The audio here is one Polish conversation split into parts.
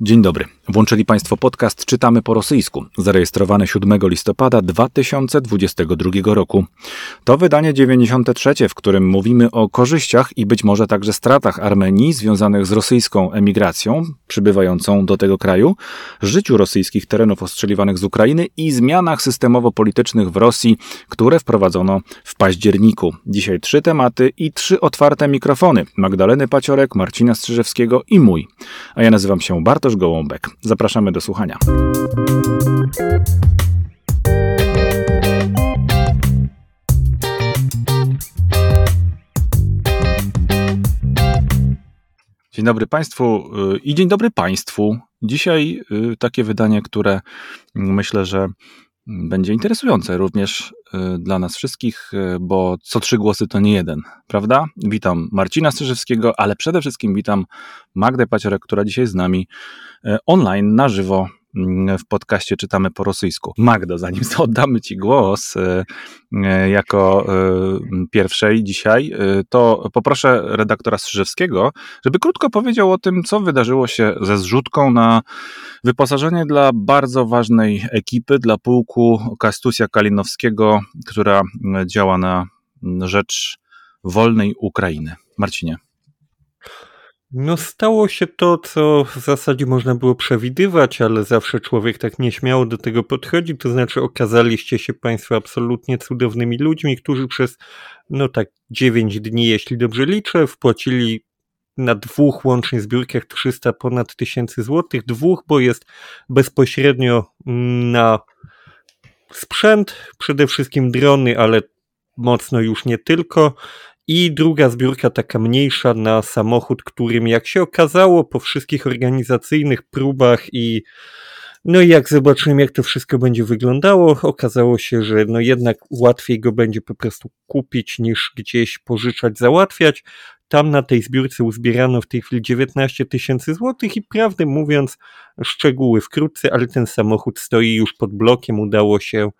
Dzień dobry. Włączyli Państwo podcast Czytamy po rosyjsku, zarejestrowany 7 listopada 2022 roku. To wydanie 93, w którym mówimy o korzyściach i być może także stratach Armenii związanych z rosyjską emigracją przybywającą do tego kraju, życiu rosyjskich terenów ostrzeliwanych z Ukrainy i zmianach systemowo-politycznych w Rosji, które wprowadzono w październiku. Dzisiaj trzy tematy i trzy otwarte mikrofony. Magdaleny Paciorek, Marcina Strzyżewskiego i mój. A ja nazywam się Bartosz Gołąbek. Zapraszamy do słuchania. Dzień dobry Państwu y, i dzień dobry Państwu. Dzisiaj y, takie wydanie, które myślę, że będzie interesujące również y, dla nas wszystkich, bo co trzy głosy to nie jeden, prawda? Witam Marcina Strzyżewskiego, ale przede wszystkim witam Magdę Paciorek, która dzisiaj z nami online, na żywo w podcaście czytamy po rosyjsku. Magdo, zanim oddamy Ci głos e, e, jako e, pierwszej dzisiaj, to poproszę redaktora Strzyżewskiego, żeby krótko powiedział o tym, co wydarzyło się ze zrzutką na wyposażenie dla bardzo ważnej ekipy, dla pułku Kastusia Kalinowskiego, która działa na rzecz wolnej Ukrainy. Marcinie. No stało się to, co w zasadzie można było przewidywać, ale zawsze człowiek tak nieśmiało do tego podchodzi, to znaczy okazaliście się Państwo absolutnie cudownymi ludźmi, którzy przez, no tak, 9 dni, jeśli dobrze liczę, wpłacili na dwóch łącznie zbiórkach 300 ponad tysięcy złotych, dwóch, bo jest bezpośrednio mm, na sprzęt, przede wszystkim drony, ale mocno już nie tylko, i druga zbiórka, taka mniejsza, na samochód, którym, jak się okazało, po wszystkich organizacyjnych próbach i no i jak zobaczyłem, jak to wszystko będzie wyglądało, okazało się, że no jednak łatwiej go będzie po prostu kupić niż gdzieś pożyczać, załatwiać. Tam na tej zbiórce uzbierano w tej chwili 19 tysięcy złotych i prawdę mówiąc, szczegóły wkrótce, ale ten samochód stoi już pod blokiem, udało się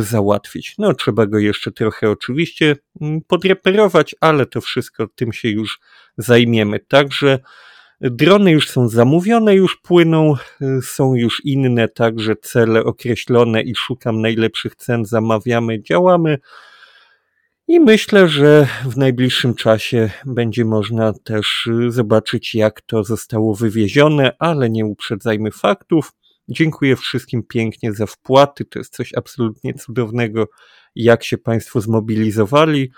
załatwić. No, trzeba go jeszcze trochę oczywiście mm, podreperować, ale to wszystko tym się już zajmiemy. Także drony już są zamówione, już płyną, e, są już inne, także cele określone i szukam najlepszych cen, zamawiamy, działamy. I myślę, że w najbliższym czasie będzie można też e, zobaczyć, jak to zostało wywiezione, ale nie uprzedzajmy faktów. Dziękuję wszystkim pięknie za wpłaty. To jest coś absolutnie cudownego, jak się Państwo zmobilizowali.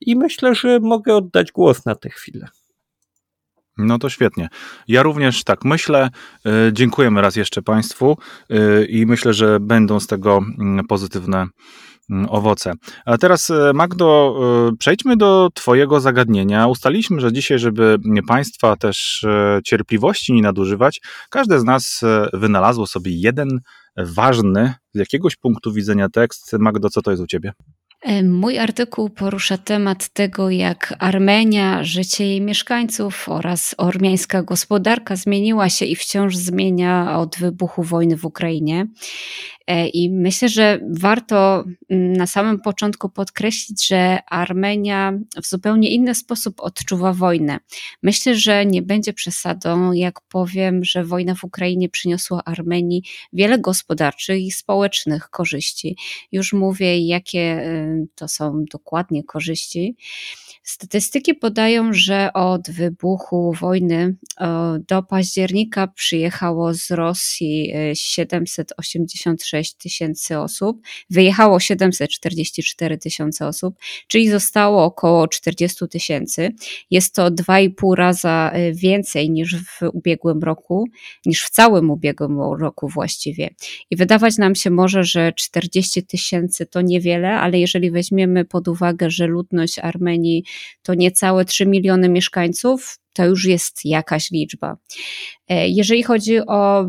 I myślę, że mogę oddać głos na tę chwilę. No to świetnie. Ja również tak myślę. Y, dziękujemy raz jeszcze Państwu y, i myślę, że będą z tego mm, pozytywne owoce. A teraz, e, Magdo, e, przejdźmy do Twojego zagadnienia. Ustaliliśmy, że dzisiaj, żeby Państwa też e, cierpliwości nie nadużywać, każde z nas wynalazło sobie jeden ważny z jakiegoś punktu widzenia tekst. Magdo, co to jest u Ciebie? Mój artykuł porusza temat tego, jak Armenia, życie jej mieszkańców oraz ormiańska gospodarka zmieniła się i wciąż zmienia od wybuchu wojny w Ukrainie. E, I myślę, że warto mm, na samym początku podkreślić, że Armenia w zupełnie inny sposób odczuwa wojnę. Myślę, że nie będzie przesadą, jak powiem, że wojna w Ukrainie przyniosła Armenii wiele gospodarczych i społecznych korzyści. Już mówię, jakie y, to są dokładnie korzyści. Statystyki podają, że od wybuchu wojny do października przyjechało z Rosji 786 e, tysięcy osób, wyjechało 744 tysiące osób, czyli zostało około 40 tysięcy. Jest to 2,5 raza e, więcej niż w ubiegłym roku, niż w całym ubiegłym roku właściwie. I wydawać nam się może, że 40 tysięcy to niewiele, ale jeżeli weźmiemy pod uwagę, że ludność Armenii to niecałe 3 miliony mieszkańców, to już jest jakaś liczba. E, jeżeli chodzi o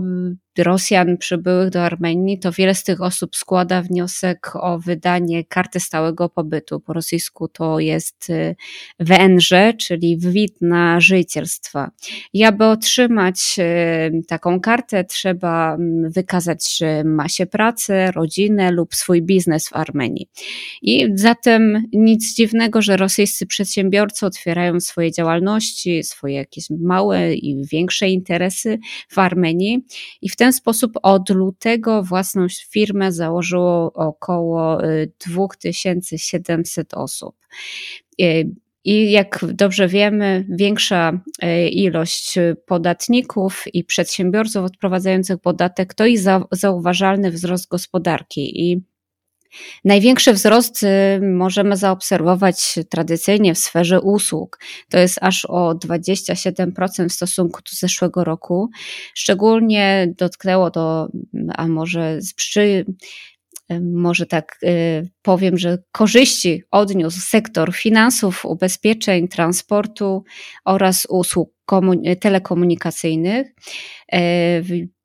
Rosjan przybyłych do Armenii, to wiele z tych osób składa wniosek o wydanie karty stałego pobytu. Po rosyjsku to jest y, WNŻ, czyli wid na życielstwo. I aby otrzymać y, taką kartę, trzeba wykazać, że ma się pracę, rodzinę lub swój biznes w Armenii. I zatem nic dziwnego, że rosyjscy przedsiębiorcy otwierają swoje działalności, swoje jakieś małe i większe interesy w Armenii i w ten sposób od lutego własną firmę założyło około 2700 osób. I jak dobrze wiemy, większa e, ilość podatników i przedsiębiorców odprowadzających podatek to i zauważalny wzrost gospodarki. I Największy wzrost y, możemy zaobserwować tradycyjnie w sferze usług. To jest aż o 27% w stosunku do zeszłego roku. Szczególnie dotknęło to, a może przy, może tak y, powiem, że korzyści odniósł sektor finansów, ubezpieczeń, transportu oraz usług telekomunikacyjnych.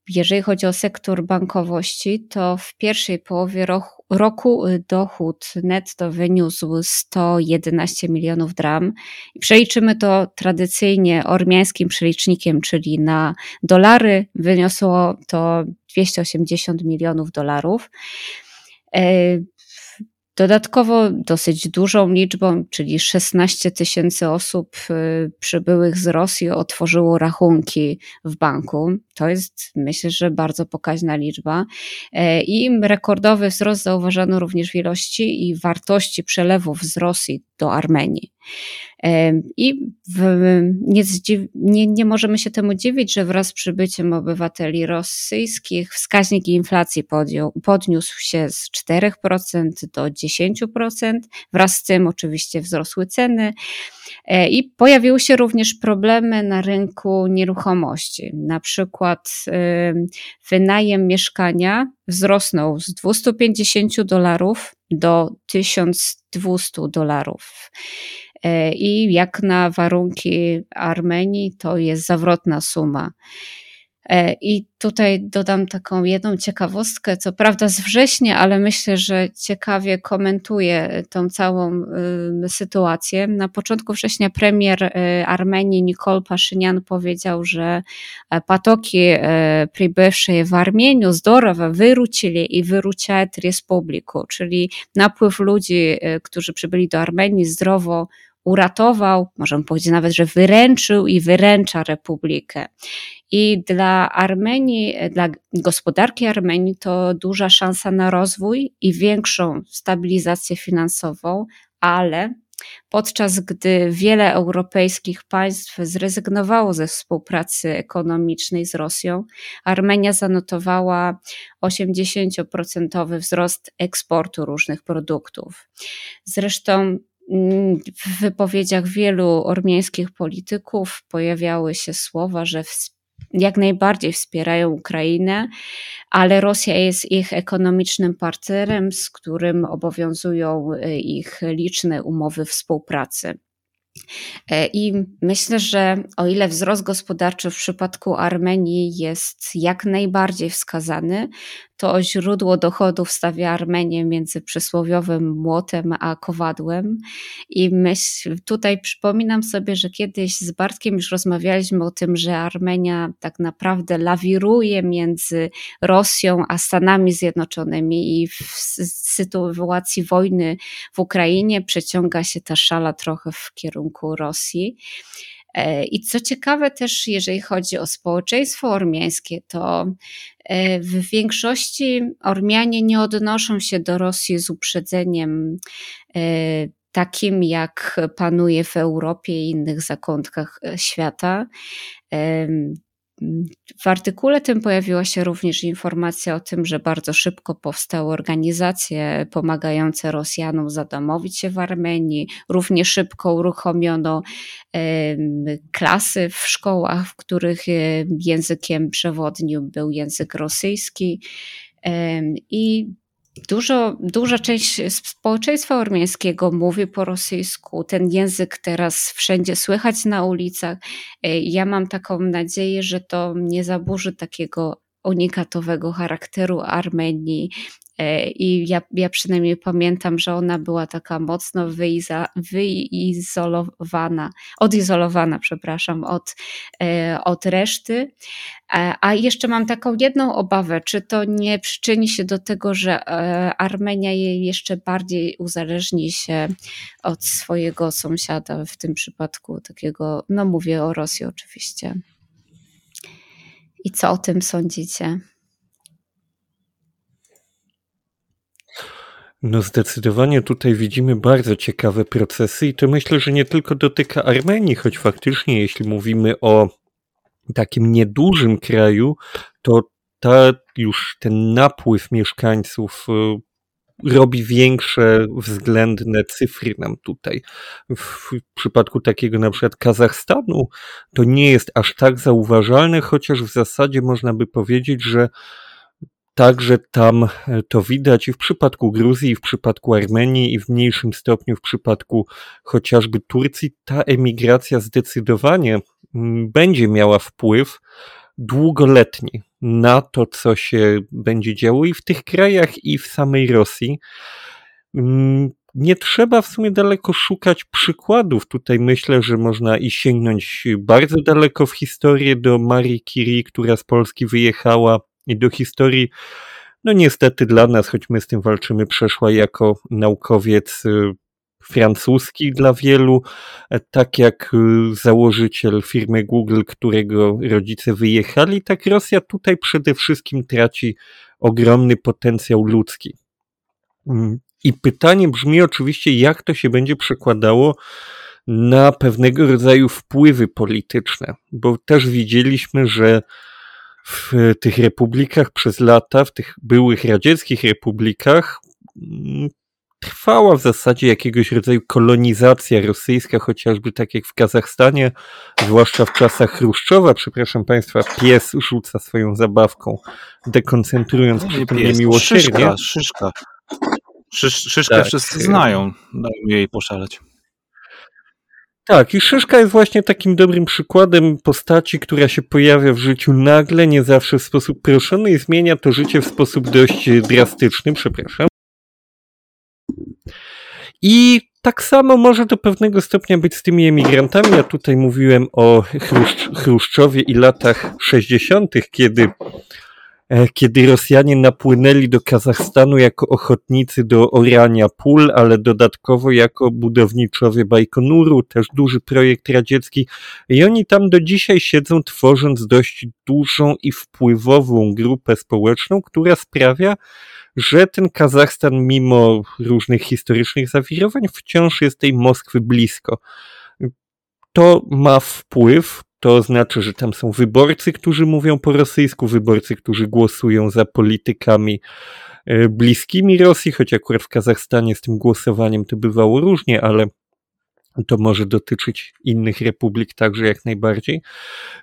E, jeżeli chodzi o sektor bankowości, to w pierwszej połowie roku, roku dochód netto wyniósł 111 milionów dram. Przeliczymy to tradycyjnie ormiańskim przelicznikiem, czyli na dolary, wyniosło to 280 milionów dolarów. Dodatkowo dosyć dużą liczbą, czyli 16 tysięcy osób e, przybyłych z Rosji otworzyło rachunki w banku. To jest, myślę, że bardzo pokaźna liczba. E, I rekordowy wzrost zauważano również w ilości i wartości przelewów z Rosji do Armenii. I w, nie, nie, nie, możemy się temu dziwić, że wraz z przybyciem obywateli rosyjskich wskaźnik inflacji podjął, podniósł się z 4% do 10%. Wraz z tym oczywiście wzrosły ceny e, i pojawiły się również problemy na rynku nieruchomości. Na przykład wynajem mieszkania wzrosnął z 250 dolarów do 1200 dolarów. E, I jak na warunki Armenii, to jest zawrotna suma. E, I tutaj dodam taką jedną ciekawostkę, co prawda z września, ale myślę, że ciekawie komentuje tą całą y, sytuację. Na początku września premier y, Armenii Nikol Paszynian powiedział, że e, patoki przybywsze w Armenii zdrowo wrócili i wróciły Respubliku, czyli napływ ludzi, którzy przybyli do Armenii zdrowo uratował, możemy powiedzieć nawet, że wyręczył i wyręcza republikę. I dla Armenii, dla gospodarki Armenii to duża szansa na rozwój i większą stabilizację finansową, ale podczas gdy wiele europejskich państw zrezygnowało ze współpracy ekonomicznej z Rosją, Armenia zanotowała 80% wzrost eksportu różnych produktów. Zresztą w wypowiedziach wielu ormiańskich polityków pojawiały się słowa, że jak najbardziej wspierają Ukrainę, ale Rosja jest ich ekonomicznym partnerem, z którym obowiązują y, ich liczne umowy współpracy. E, I myślę, że o ile wzrost gospodarczy w przypadku Armenii jest jak najbardziej wskazany, to źródło dochodów stawia Armenię między przysłowiowym młotem a kowadłem. I myśl, tutaj przypominam sobie, że kiedyś z Bartkiem już rozmawialiśmy o tym, że Armenia tak naprawdę lawiruje między Rosją a Stanami Zjednoczonymi i w sytuacji wojny w Ukrainie przeciąga się ta szala trochę w kierunku Rosji. E, I co ciekawe też, jeżeli chodzi o społeczeństwo ormiańskie, to e, w większości Ormianie nie odnoszą się do Rosji z uprzedzeniem e, takim, jak panuje w Europie i innych zakątkach świata. W artykule tym pojawiła się również informacja o tym, że bardzo szybko powstały organizacje pomagające Rosjanom zadomowić się w Armenii. Równie szybko uruchomiono klasy w szkołach, w których językiem przewodnim był język rosyjski. I Dużo, duża część społeczeństwa ormiańskiego mówi po rosyjsku. Ten język teraz wszędzie słychać na ulicach. E, ja mam taką nadzieję, że to nie zaburzy takiego unikatowego charakteru Armenii I ja, ja przynajmniej pamiętam, że ona była taka mocno wyiza, wyizolowana, odizolowana, przepraszam, od, e, od reszty. A jeszcze mam taką jedną obawę, czy to nie przyczyni się do tego, że Armenia jeszcze bardziej uzależni się od swojego sąsiada, w tym przypadku takiego, no mówię o Rosji oczywiście. I co o tym sądzicie? No zdecydowanie tutaj widzimy bardzo ciekawe procesy i to myślę, że nie tylko dotyka Armenii, choć faktycznie jeśli mówimy o takim niedużym kraju, to ta już ten napływ mieszkańców y, robi większe względne cyfry nam tutaj. W przypadku takiego na przykład Kazachstanu to nie jest aż tak zauważalne, chociaż w zasadzie można by powiedzieć, że Także tam e, to widać i w przypadku Gruzji, i w przypadku Armenii, i w mniejszym stopniu w przypadku chociażby Turcji. Ta emigracja zdecydowanie mm, będzie miała wpływ długoletni na to, co się będzie działo i w tych krajach, i w samej Rosji. Mm, nie trzeba w sumie daleko szukać przykładów. Tutaj myślę, że można i sięgnąć bardzo daleko w historię do Marii Curie, która z Polski wyjechała i do historii, no niestety dla nas, choć my z tym walczymy, przeszła jako naukowiec y, francuski dla wielu, tak jak y, założyciel firmy Google, którego rodzice wyjechali, tak Rosja tutaj przede wszystkim traci ogromny potencjał ludzki. Mm, I pytanie brzmi oczywiście, jak to się będzie przekładało na pewnego rodzaju wpływy polityczne, bo też widzieliśmy, że w tych republikach przez lata, w tych byłych radzieckich republikach, mm, trwała w zasadzie jakiegoś rodzaju kolonizacja rosyjska, chociażby tak jak w Kazachstanie, zwłaszcza w czasach Chruszczowa, przepraszam Państwa, pies rzuca swoją zabawką, dekoncentrując przy tym niemiłosiernie. Szyszka, szyszka. Szysz, szyszkę tak. wszyscy znają, dają jej poszaleć. Tak, i Szyszka jest właśnie takim dobrym przykładem postaci, która się pojawia w życiu nagle, nie zawsze w sposób proszony i zmienia to życie w sposób dość drastyczny, przepraszam. I tak samo może do pewnego stopnia być z tymi emigrantami. Ja tutaj mówiłem o Chruszcz Chruszczowie i latach 60., kiedy kiedy Rosjanie napłynęli do Kazachstanu jako ochotnicy do orania pól, ale dodatkowo jako budowniczowie Bajkonuru, też duży projekt radziecki. I oni tam do dzisiaj siedzą, tworząc dość dużą i wpływową grupę społeczną, która sprawia, że ten Kazachstan, mimo różnych historycznych zawirowań, wciąż jest tej Moskwy blisko. To ma wpływ to znaczy, że tam są wyborcy, którzy mówią po rosyjsku, wyborcy, którzy głosują za politykami e, bliskimi Rosji, choć akurat w Kazachstanie z tym głosowaniem to bywało różnie, ale to może dotyczyć innych republik także jak najbardziej.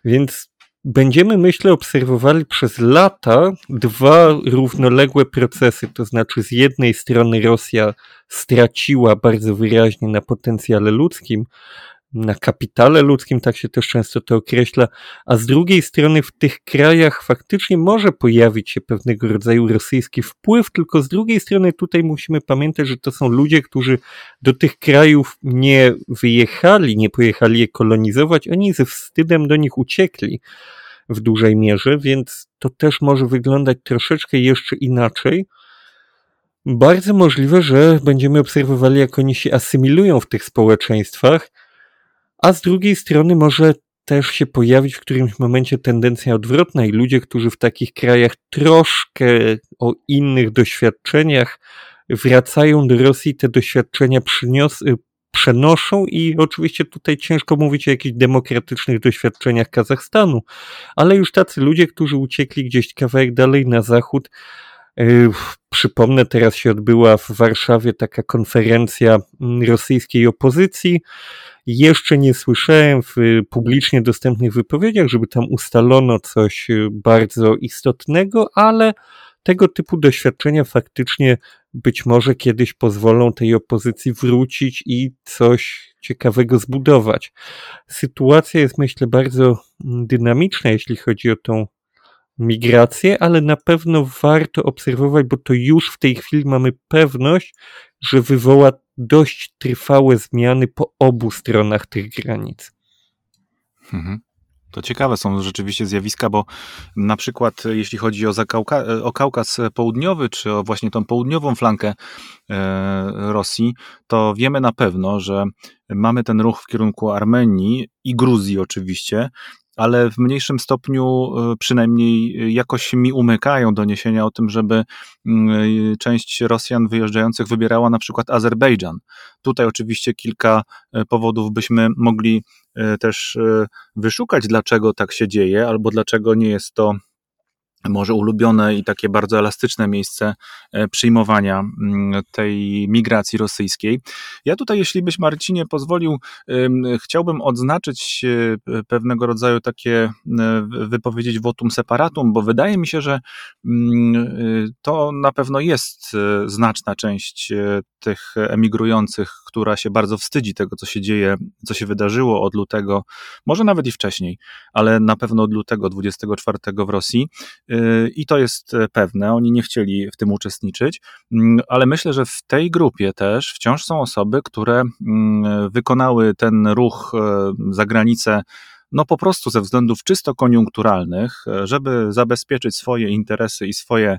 Więc będziemy, myślę, obserwowali przez lata dwa równoległe procesy. To znaczy, z jednej strony Rosja straciła bardzo wyraźnie na potencjale ludzkim, na kapitale ludzkim, tak się też często to określa, a z drugiej strony w tych krajach faktycznie może pojawić się pewnego rodzaju rosyjski wpływ, tylko z drugiej strony tutaj musimy pamiętać, że to są ludzie, którzy do tych krajów nie wyjechali, nie pojechali je kolonizować, oni ze wstydem do nich uciekli w dużej mierze, więc to też może wyglądać troszeczkę jeszcze inaczej. Bardzo możliwe, że będziemy obserwowali, jak oni się asymilują w tych społeczeństwach, a z drugiej strony może też się pojawić w którymś momencie tendencja odwrotna i ludzie, którzy w takich krajach troszkę o innych doświadczeniach wracają do Rosji, te doświadczenia przynios, y, przenoszą i oczywiście tutaj ciężko mówić o jakichś demokratycznych doświadczeniach Kazachstanu, ale już tacy ludzie, którzy uciekli gdzieś kawałek dalej na zachód, y, Przypomnę, teraz się odbyła w Warszawie taka konferencja mm, rosyjskiej opozycji, jeszcze nie słyszałem w publicznie dostępnych wypowiedziach, żeby tam ustalono coś y, bardzo istotnego, ale tego typu doświadczenia faktycznie być może kiedyś pozwolą tej opozycji wrócić i coś ciekawego zbudować. Sytuacja jest, myślę, bardzo mm, dynamiczna, jeśli chodzi o tą migrację, ale na pewno warto obserwować, bo to już w tej chwili mamy pewność, że wywoła dość trwałe zmiany po obu stronach tych granic. Mhm. To ciekawe są rzeczywiście zjawiska, bo na przykład jeśli chodzi o, Zakauka, o Kaukaz Południowy, czy o właśnie tą południową flankę e, Rosji, to wiemy na pewno, że mamy ten ruch w kierunku Armenii i Gruzji oczywiście, ale w mniejszym stopniu e, przynajmniej jakoś mi umykają doniesienia o tym, żeby mm, część Rosjan wyjeżdżających wybierała na przykład Azerbejdżan. Tutaj oczywiście kilka e, powodów byśmy mogli e, też wyszukać, dlaczego tak się dzieje, albo dlaczego nie jest to może ulubione i takie bardzo elastyczne miejsce e, przyjmowania mm, tej migracji rosyjskiej. Ja tutaj, jeśli byś Marcinie pozwolił, chciałbym odznaczyć e, pewnego rodzaju takie, e, wypowiedzieć votum separatum, bo wydaje mi się, że mm, to na pewno jest znaczna część tych emigrujących, która się bardzo wstydzi tego, co się dzieje, co się wydarzyło od lutego, może nawet i wcześniej, ale na pewno od lutego 24 w Rosji i to jest e, pewne, oni nie chcieli w tym uczestniczyć, mm, ale myślę, że w tej grupie też wciąż są osoby, które mm, wykonały ten ruch e, za granicę no po prostu ze względów czysto koniunkturalnych, e, żeby zabezpieczyć swoje interesy i swoje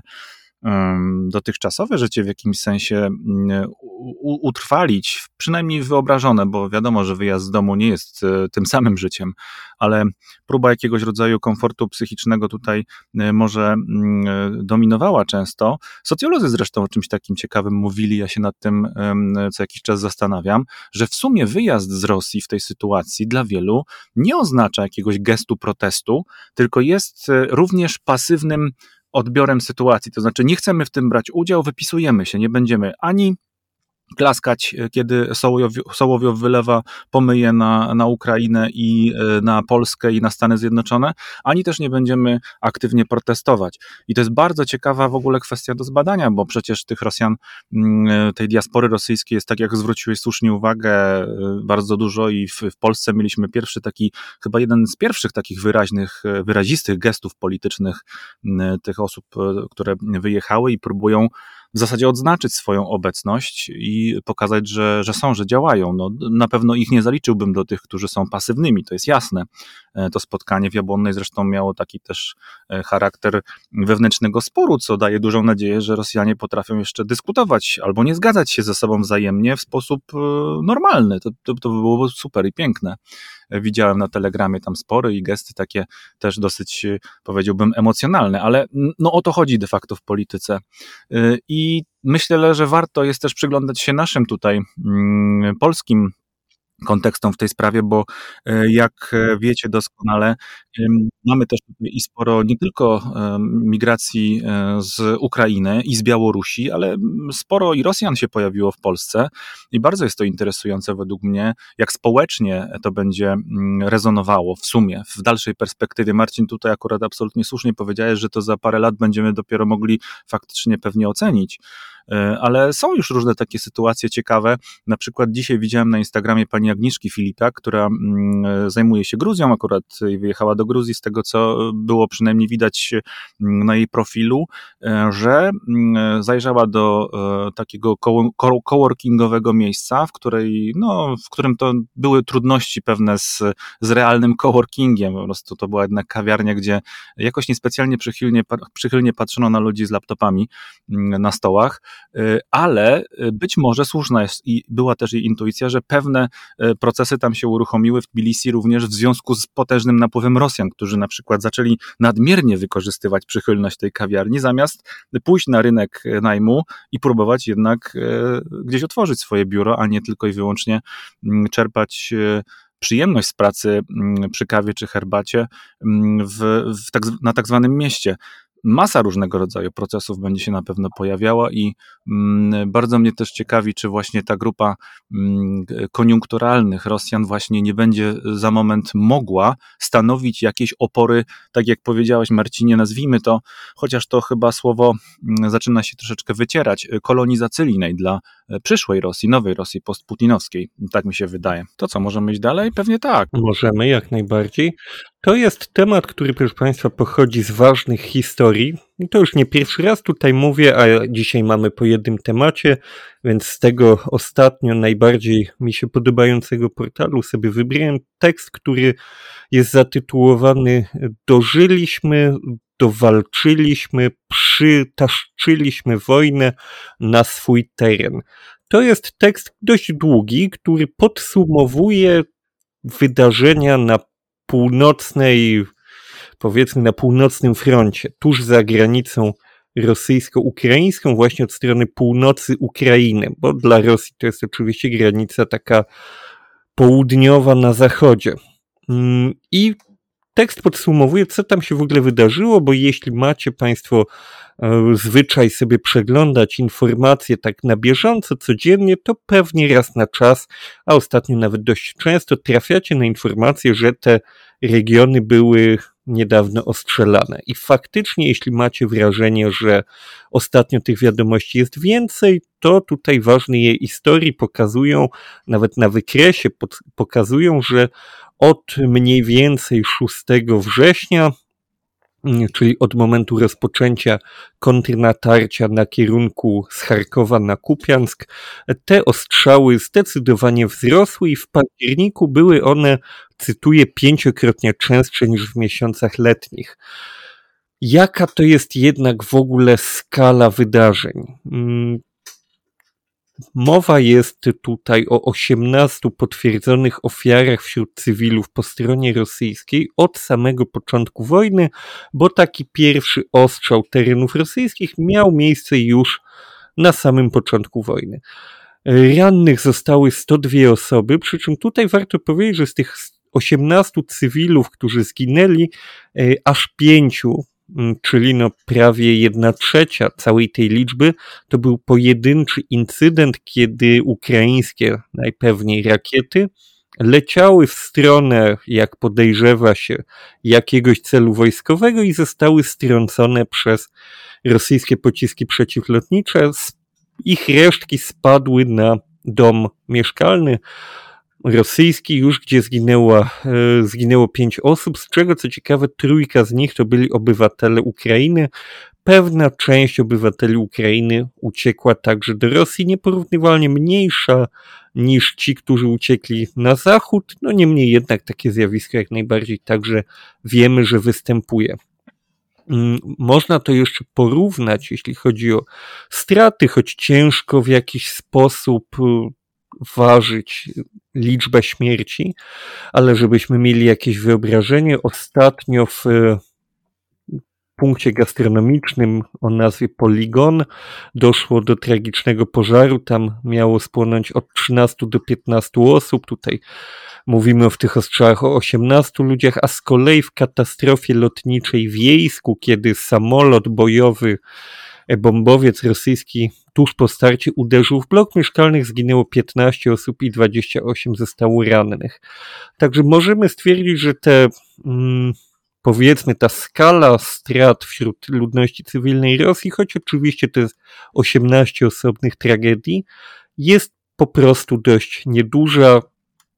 dotychczasowe życie w jakimś sensie mm, utrwalić, przynajmniej wyobrażone, bo wiadomo, że wyjazd z domu nie jest e, tym samym życiem, ale próba jakiegoś rodzaju komfortu psychicznego tutaj e, może mm, e, dominowała często. Socjolodzy zresztą o czymś takim ciekawym mówili, ja się nad tym co jakiś czas zastanawiam, że w sumie wyjazd z Rosji w tej sytuacji dla wielu nie oznacza jakiegoś gestu protestu, tylko jest również pasywnym odbiorem sytuacji. To znaczy, nie chcemy w tym brać udział, wypisujemy się, nie będziemy ani klaskać, e, kiedy Sołowiow, wylewa pomyje na, na Ukrainę i e, na Polskę i na Stany Zjednoczone, ani też nie będziemy aktywnie protestować. I to jest bardzo ciekawa w ogóle kwestia do zbadania, bo przecież tych Rosjan, mm, e, tej diaspory rosyjskiej jest, tak jak zwróciłeś słusznie uwagę, bardzo dużo i w, w Polsce mieliśmy pierwszy taki, chyba jeden z pierwszych takich wyraźnych, wyrazistych gestów politycznych tych osób, które wyjechały i próbują w zasadzie odznaczyć swoją obecność i pokazać, że, że są, że działają. No, na pewno ich nie zaliczyłbym do tych, którzy są pasywnymi, to jest jasne. E, to spotkanie w Jabłonnej zresztą miało taki też e, charakter wewnętrznego sporu, co daje dużą nadzieję, że Rosjanie potrafią jeszcze dyskutować albo nie zgadzać się ze sobą wzajemnie w sposób e, normalny. To, to, to byłoby super i piękne. Widziałem na telegramie tam spory i gesty takie też dosyć, powiedziałbym, emocjonalne, ale no o to chodzi de facto w polityce. I myślę, że warto jest też przyglądać się naszym tutaj mm, polskim kontekstom w tej sprawie, bo e, jak e, wiecie doskonale, mamy też i sporo nie tylko migracji e, z Ukrainy i z Białorusi, ale sporo i Rosjan się pojawiło w Polsce i bardzo jest to interesujące według mnie, jak społecznie to będzie rezonowało w sumie, w dalszej perspektywie. Marcin tutaj akurat absolutnie słusznie powiedziałeś, że to za parę lat będziemy dopiero mogli faktycznie pewnie ocenić. E, ale są już różne takie sytuacje ciekawe. Na przykład dzisiaj widziałem na Instagramie pani Agnieszki Filipia, która mm, e, zajmuje się Gruzją akurat i wyjechała do Gruzji, z tego co było przynajmniej widać mm, na jej profilu, e, że mm, zajrzała do takiego coworkingowego miejsca, w, której, no, w którym to były trudności pewne z, z realnym coworkingiem. Po prostu to była jednak kawiarnia, gdzie jakoś niespecjalnie przychylnie, przychylnie patrzono na ludzi z laptopami na stołach. E, ale e, być może słuszna jest i była też jej intuicja, że pewne e, procesy tam się uruchomiły w Tbilisi również w związku z potężnym napływem Rosjan, którzy na przykład zaczęli nadmiernie wykorzystywać przychylność tej kawiarni, zamiast pójść na rynek najmu i próbować jednak gdzieś otworzyć swoje biuro, a nie tylko i wyłącznie mm, czerpać przyjemność z pracy mm, przy kawie czy herbacie mm, w, w tak, na tak zwanym mieście masa różnego rodzaju procesów będzie się na pewno pojawiała i mm, bardzo mnie też ciekawi, czy właśnie ta grupa mm, koniunkturalnych Rosjan właśnie nie będzie za moment mogła stanowić jakieś opory, tak jak powiedziałeś Marcinie, nazwijmy to, chociaż to chyba słowo mm, zaczyna się troszeczkę wycierać, kolonizacyjnej dla e, przyszłej Rosji, nowej Rosji postputinowskiej. Tak mi się wydaje. To co, możemy iść dalej? Pewnie tak. Możemy, jak najbardziej. To jest temat, który, proszę Państwa, pochodzi z ważnych historii. I to już nie pierwszy raz tutaj mówię, a dzisiaj mamy po jednym temacie, więc z tego ostatnio najbardziej mi się podobającego portalu sobie wybrałem tekst, który jest zatytułowany Dożyliśmy, dowalczyliśmy, przytaszczyliśmy wojnę na swój teren. To jest tekst dość długi, który podsumowuje wydarzenia na północnej, powiedzmy na północnym froncie, tuż za granicą rosyjsko-ukraińską, właśnie od strony północy Ukrainy, bo dla Rosji to jest oczywiście granica taka południowa na zachodzie. Mm, I tekst podsumowuje, co tam się w ogóle wydarzyło, bo jeśli macie Państwo e, zwyczaj sobie przeglądać informacje tak na bieżąco, codziennie, to pewnie raz na czas, a ostatnio nawet dość często trafiacie na informacje, że te regiony były niedawno ostrzelane. I faktycznie, jeśli macie wrażenie, że ostatnio tych wiadomości jest więcej, to tutaj ważne je historii pokazują, nawet na wykresie pokazują, że od mniej więcej 6 września, czyli od momentu rozpoczęcia kontrnatarcia na kierunku z Charkowa na Kupiansk, te ostrzały zdecydowanie wzrosły i w październiku były one, cytuję, pięciokrotnie częstsze niż w miesiącach letnich. Jaka to jest jednak w ogóle skala wydarzeń? Mowa jest tutaj o 18 potwierdzonych ofiarach wśród cywilów po stronie rosyjskiej od samego początku wojny, bo taki pierwszy ostrzał terenów rosyjskich miał miejsce już na samym początku wojny. Rannych zostały 102 osoby, przy czym tutaj warto powiedzieć, że z tych 18 cywilów, którzy zginęli, e, aż pięciu czyli no prawie jedna trzecia całej tej liczby, to był pojedynczy incydent, kiedy ukraińskie najpewniej rakiety leciały w stronę, jak podejrzewa się, jakiegoś celu wojskowego i zostały strącone przez rosyjskie pociski przeciwlotnicze. Ich resztki spadły na dom mieszkalny rosyjski już, gdzie zginęła, e, zginęło pięć osób, z czego co ciekawe trójka z nich to byli obywatele Ukrainy. Pewna część obywateli Ukrainy uciekła także do Rosji, nieporównywalnie mniejsza niż ci, którzy uciekli na zachód. No niemniej jednak takie zjawisko jak najbardziej także wiemy, że występuje. Mm, można to jeszcze porównać, jeśli chodzi o straty, choć ciężko w jakiś sposób ważyć liczbę śmierci, ale żebyśmy mieli jakieś wyobrażenie, ostatnio w punkcie gastronomicznym o nazwie Poligon doszło do tragicznego pożaru. Tam miało spłonąć od 13 do 15 osób. Tutaj mówimy w tych ostrzałach o 18 ludziach, a z kolei w katastrofie lotniczej w Jejsku, kiedy samolot bojowy bombowiec rosyjski tuż po starcie uderzył w blok mieszkalnych, zginęło 15 osób i 28 zostało rannych. Także możemy stwierdzić, że te mm, powiedzmy ta skala strat wśród ludności cywilnej Rosji, choć oczywiście to jest 18 osobnych tragedii, jest po prostu dość nieduża.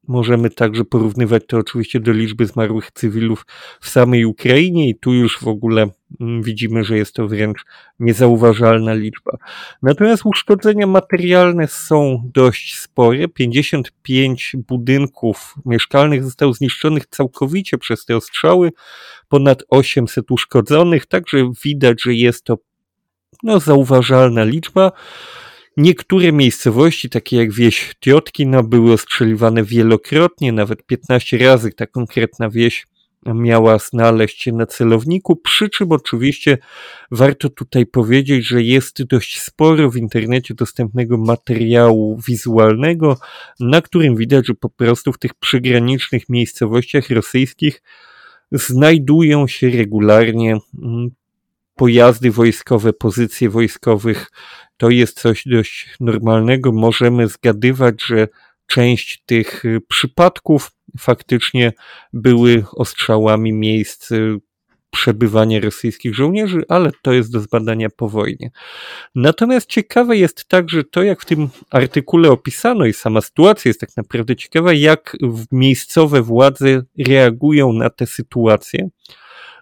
Możemy także porównywać to oczywiście do liczby zmarłych cywilów w samej Ukrainie i tu już w ogóle mm, widzimy, że jest to wręcz niezauważalna liczba. Natomiast uszkodzenia materialne są dość spore. 55 budynków mieszkalnych zostało zniszczonych całkowicie przez te ostrzały, ponad 800 uszkodzonych, także widać, że jest to no, zauważalna liczba. Niektóre miejscowości, takie jak wieś Tiotkina, były ostrzeliwane wielokrotnie, nawet 15 razy. Ta konkretna wieś miała znaleźć się na celowniku, przy czym oczywiście warto tutaj powiedzieć, że jest dość sporo w internecie dostępnego materiału wizualnego, na którym widać, że po prostu w tych przygranicznych miejscowościach rosyjskich znajdują się regularnie mm, pojazdy wojskowe, pozycje wojskowych to jest coś dość normalnego. Możemy zgadywać, że część tych y, przypadków faktycznie były ostrzałami miejsc y, przebywania rosyjskich żołnierzy, ale to jest do zbadania po wojnie. Natomiast ciekawe jest także to, jak w tym artykule opisano i sama sytuacja jest tak naprawdę ciekawa, jak miejscowe władze reagują na tę sytuację.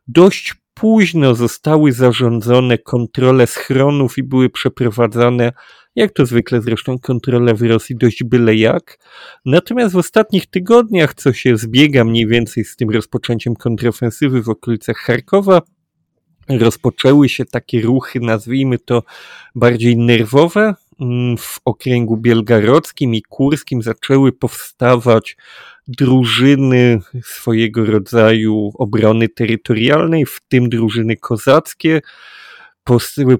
Dość późno zostały zarządzone kontrole schronów i były przeprowadzane, jak to zwykle zresztą, kontrole w Rosji dość byle jak. Natomiast w ostatnich tygodniach, co się zbiega mniej więcej z tym rozpoczęciem kontrofensywy w okolicach Charkowa, rozpoczęły się takie ruchy, nazwijmy to bardziej nerwowe. Mm, w okręgu bielgarodzkim i kurskim zaczęły powstawać drużyny swojego rodzaju obrony terytorialnej, w tym drużyny kozackie.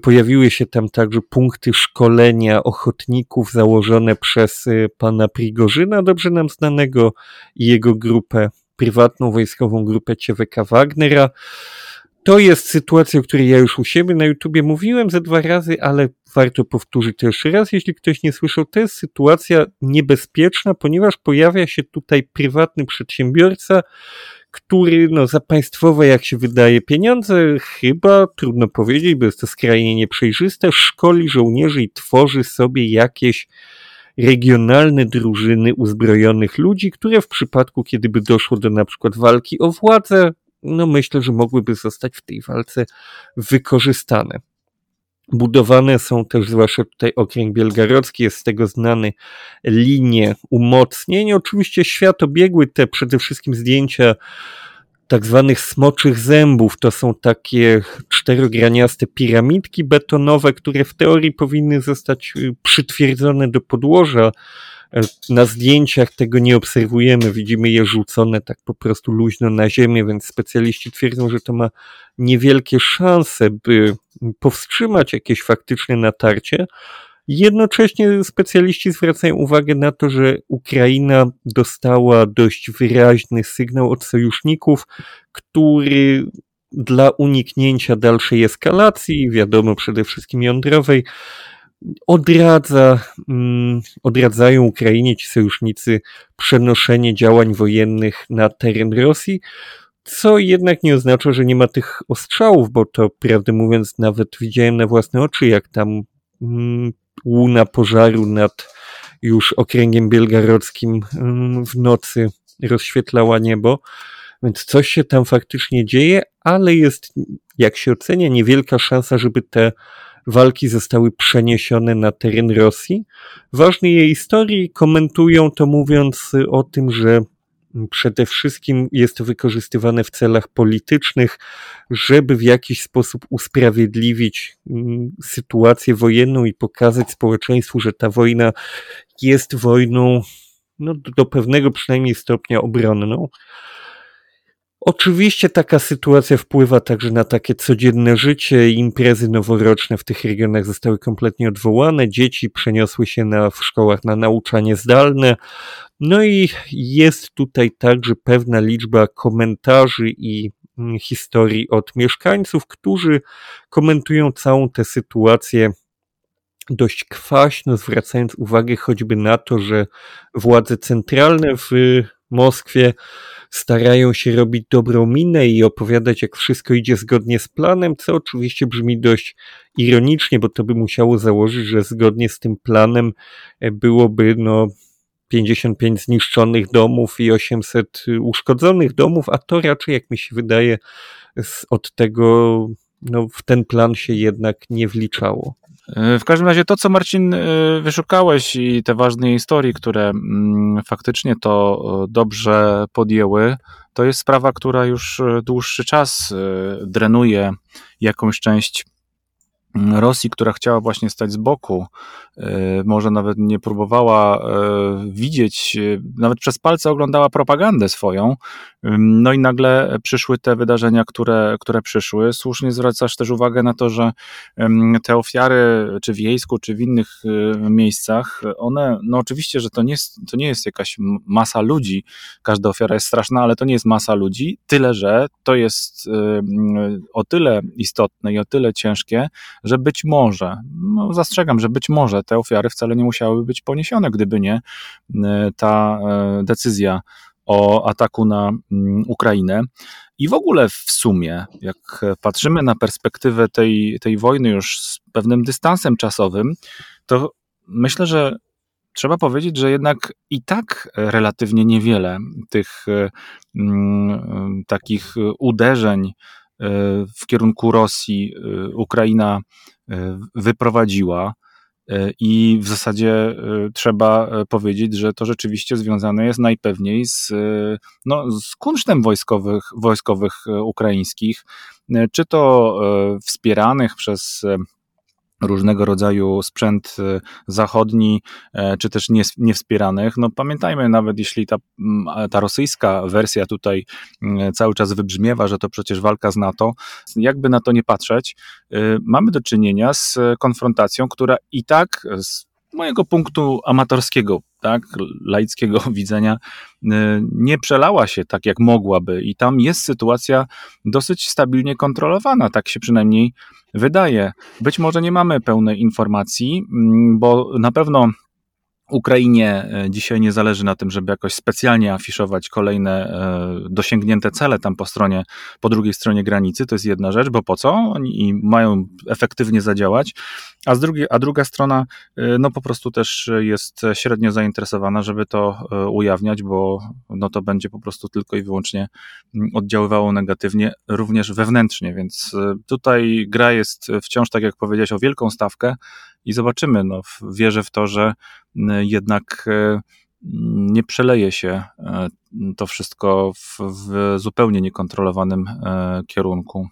Pojawiły się tam także punkty szkolenia ochotników założone przez y, pana Prigorzyna, dobrze nam znanego, i jego grupę, prywatną wojskową grupę CWK Wagnera. To jest sytuacja, o której ja już u siebie na YouTubie mówiłem ze dwa razy, ale warto powtórzyć jeszcze raz, jeśli ktoś nie słyszał. To jest sytuacja niebezpieczna, ponieważ pojawia się tutaj prywatny przedsiębiorca, który no, za państwowe, jak się wydaje, pieniądze, chyba trudno powiedzieć, bo jest to skrajnie nieprzejrzyste, szkoli żołnierzy i tworzy sobie jakieś regionalne drużyny uzbrojonych ludzi, które w przypadku, kiedy by doszło do na przykład walki o władzę, no myślę, że mogłyby zostać w tej walce wykorzystane. Budowane są też, zwłaszcza tutaj okręg bielgarodzki, jest z tego znany linie umocnień. Oczywiście świat obiegły te przede wszystkim zdjęcia tak zwanych smoczych zębów. To są takie czterograniaste piramidki betonowe, które w teorii powinny zostać przytwierdzone do podłoża na zdjęciach tego nie obserwujemy, widzimy je rzucone tak po prostu luźno na ziemię, więc specjaliści twierdzą, że to ma niewielkie szanse, by powstrzymać jakieś faktyczne natarcie. Jednocześnie specjaliści zwracają uwagę na to, że Ukraina dostała dość wyraźny sygnał od sojuszników, który dla uniknięcia dalszej eskalacji, wiadomo przede wszystkim jądrowej, odradza, mm, odradzają Ukrainie ci sojusznicy przenoszenie działań wojennych na teren Rosji, co jednak nie oznacza, że nie ma tych ostrzałów, bo to prawdę mówiąc nawet widziałem na własne oczy, jak tam mm, łuna pożaru nad już okręgiem bielgarodzkim mm, w nocy rozświetlała niebo. Więc coś się tam faktycznie dzieje, ale jest, jak się ocenia, niewielka szansa, żeby te walki zostały przeniesione na teren Rosji. Ważne jej historii komentują to mówiąc o tym, że przede wszystkim jest to wykorzystywane w celach politycznych, żeby w jakiś sposób usprawiedliwić mm, sytuację wojenną i pokazać społeczeństwu, że ta wojna jest wojną no, do pewnego przynajmniej stopnia obronną. Oczywiście taka sytuacja wpływa także na takie codzienne życie. Imprezy noworoczne w tych regionach zostały kompletnie odwołane. Dzieci przeniosły się na, w szkołach na nauczanie zdalne. No i jest tutaj także pewna liczba komentarzy i mm, historii od mieszkańców, którzy komentują całą tę sytuację dość kwaśno, zwracając uwagę choćby na to, że władze centralne w Moskwie starają się robić dobrą minę i opowiadać, jak wszystko idzie zgodnie z planem, co oczywiście brzmi dość ironicznie, bo to by musiało założyć, że zgodnie z tym planem e, byłoby no 55 zniszczonych domów i 800 uszkodzonych domów, a to raczej, jak mi się wydaje, od tego no, w ten plan się jednak nie wliczało. W każdym razie to, co Marcin e, wyszukałeś i te ważne historie, które mm, faktycznie to e, dobrze podjęły, to jest sprawa, która już e, dłuższy czas drenuje jakąś część Rosji, która chciała właśnie stać z boku, e, może nawet nie próbowała e, widzieć, e, nawet przez palce oglądała propagandę swoją, no i nagle przyszły te wydarzenia, które, które przyszły. Słusznie zwracasz też uwagę na to, że te ofiary, czy w Jejsku, czy w innych miejscach, one, no oczywiście, że to nie, jest, to nie jest jakaś masa ludzi, każda ofiara jest straszna, ale to nie jest masa ludzi, tyle, że to jest o tyle istotne i o tyle ciężkie, że być może, no zastrzegam, że być może te ofiary wcale nie musiałyby być poniesione, gdyby nie e, ta e, decyzja o ataku na mm, Ukrainę. I w ogóle w sumie, jak patrzymy na perspektywę tej, tej wojny już z pewnym dystansem czasowym, to myślę, że trzeba powiedzieć, że jednak i tak relatywnie niewiele tych mm, takich uderzeń w kierunku Rosji Ukraina wyprowadziła. I w zasadzie trzeba powiedzieć, że to rzeczywiście związane jest najpewniej z, no, z kunsztem wojskowych, wojskowych ukraińskich, czy to wspieranych przez różnego rodzaju sprzęt y, zachodni, e, czy też niewspieranych. No pamiętajmy, nawet jeśli ta, mm, ta rosyjska wersja tutaj mm, cały czas wybrzmiewa, że to przecież walka z NATO, jakby na to nie patrzeć, y, mamy do czynienia z konfrontacją, która i tak z mojego punktu amatorskiego, tak, laickiego widzenia, y, nie przelała się tak, jak mogłaby, i tam jest sytuacja dosyć stabilnie kontrolowana, tak się przynajmniej wydaje. Być może nie mamy pełnej informacji, mm, bo na pewno Ukrainie e, dzisiaj nie zależy na tym, żeby jakoś specjalnie afiszować kolejne e, dosięgnięte cele tam po stronie, po drugiej stronie granicy. To jest jedna rzecz, bo po co? Oni mają efektywnie zadziałać, a, z drugiej, a druga strona e, no po prostu też jest średnio zainteresowana, żeby to ujawniać, bo no to będzie po prostu tylko i wyłącznie oddziaływało negatywnie, również wewnętrznie, więc tutaj gra jest wciąż, tak jak powiedziałeś, o wielką stawkę, i zobaczymy. No, wierzę w to, że jednak e, nie przeleje się e, to wszystko w, w zupełnie niekontrolowanym e, kierunku.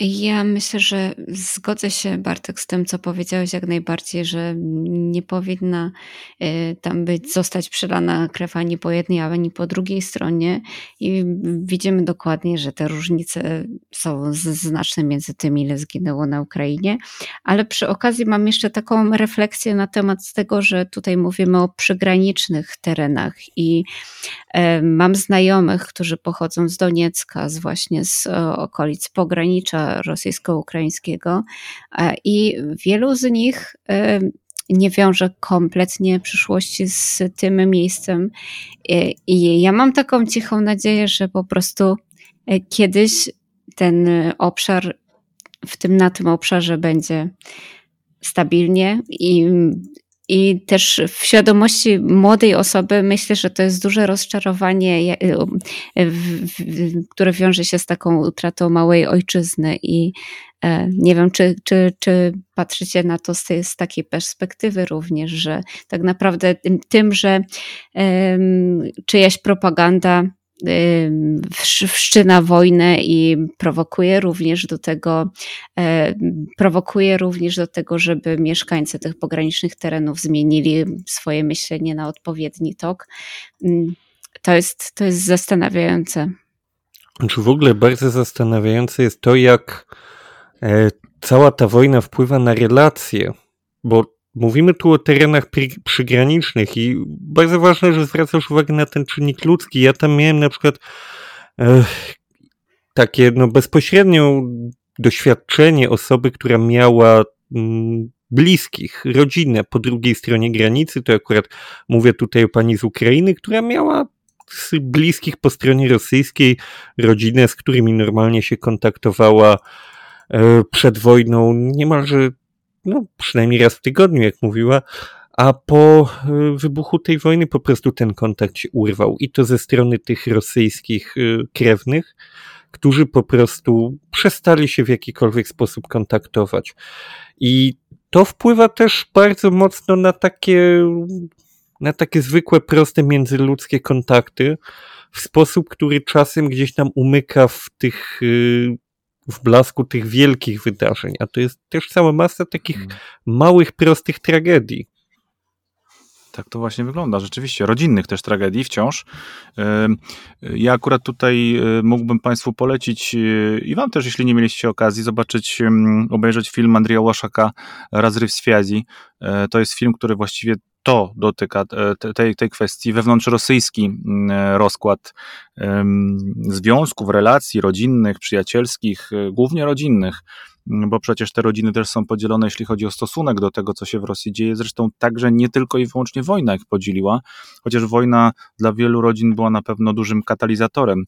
Ja myślę, że zgodzę się, Bartek, z tym, co powiedziałeś jak najbardziej, że nie powinna y, tam być, zostać przelana krew ani po jednej, ani po drugiej stronie. I widzimy dokładnie, że te różnice są znaczne między tym, ile zginęło na Ukrainie. Ale przy okazji mam jeszcze taką refleksję na temat tego, że tutaj mówimy o przygranicznych terenach i y, mam znajomych, którzy pochodzą z Doniecka, z właśnie z okolic pogranicza rosyjsko-ukraińskiego e, i wielu z nich e, nie wiąże kompletnie przyszłości z tym miejscem. E, I ja mam taką cichą nadzieję, że po prostu kiedyś ten obszar, w tym na tym obszarze będzie stabilnie i i też w świadomości młodej osoby myślę, że to jest duże rozczarowanie, które wiąże się z taką utratą małej ojczyzny. I e, nie wiem, czy, czy, czy patrzycie na to z, z takiej perspektywy również, że tak naprawdę tym, że czyjaś propaganda wszczyna wojnę i prowokuje również do tego, e, prowokuje również do tego, żeby mieszkańcy tych pogranicznych terenów zmienili swoje myślenie na odpowiedni tok. Mm, to jest, to jest zastanawiające. Czy w ogóle bardzo zastanawiające jest to, jak e, cała ta wojna wpływa na relacje, bo Mówimy tu o terenach przygranicznych i bardzo ważne, że zwracasz uwagę na ten czynnik ludzki. Ja tam miałem na przykład e, takie no, bezpośrednie doświadczenie osoby, która miała mm, bliskich, rodzinę po drugiej stronie granicy. To akurat mówię tutaj o pani z Ukrainy, która miała z bliskich po stronie rosyjskiej rodzinę, z którymi normalnie się kontaktowała e, przed wojną niemalże no, przynajmniej raz w tygodniu, jak mówiła, a po y, wybuchu tej wojny po prostu ten kontakt się urwał i to ze strony tych rosyjskich y, krewnych, którzy po prostu przestali się w jakikolwiek sposób kontaktować. I to wpływa też bardzo mocno na takie, na takie zwykłe, proste międzyludzkie kontakty, w sposób, który czasem gdzieś nam umyka w tych y, w blasku tych wielkich wydarzeń, a to jest też cała masa takich hmm. małych, prostych tragedii. Tak to właśnie wygląda, rzeczywiście. Rodzinnych też tragedii wciąż. Ja akurat tutaj y, mógłbym Państwu polecić y, i Wam też, jeśli nie mieliście okazji, zobaczyć, obejrzeć film Andrija Łaszaka Razryw Swiazi. E, to jest film, który właściwie to dotyka e, tej, tej kwestii, wewnątrzrosyjski mm, e, rozkład związków, relacji rodzinnych, przyjacielskich, e, głównie rodzinnych bo przecież te rodziny też są podzielone, jeśli chodzi o stosunek do tego, co się w Rosji dzieje. Zresztą także nie tylko i wyłącznie wojna ich podzieliła, chociaż wojna dla wielu rodzin była na pewno dużym katalizatorem.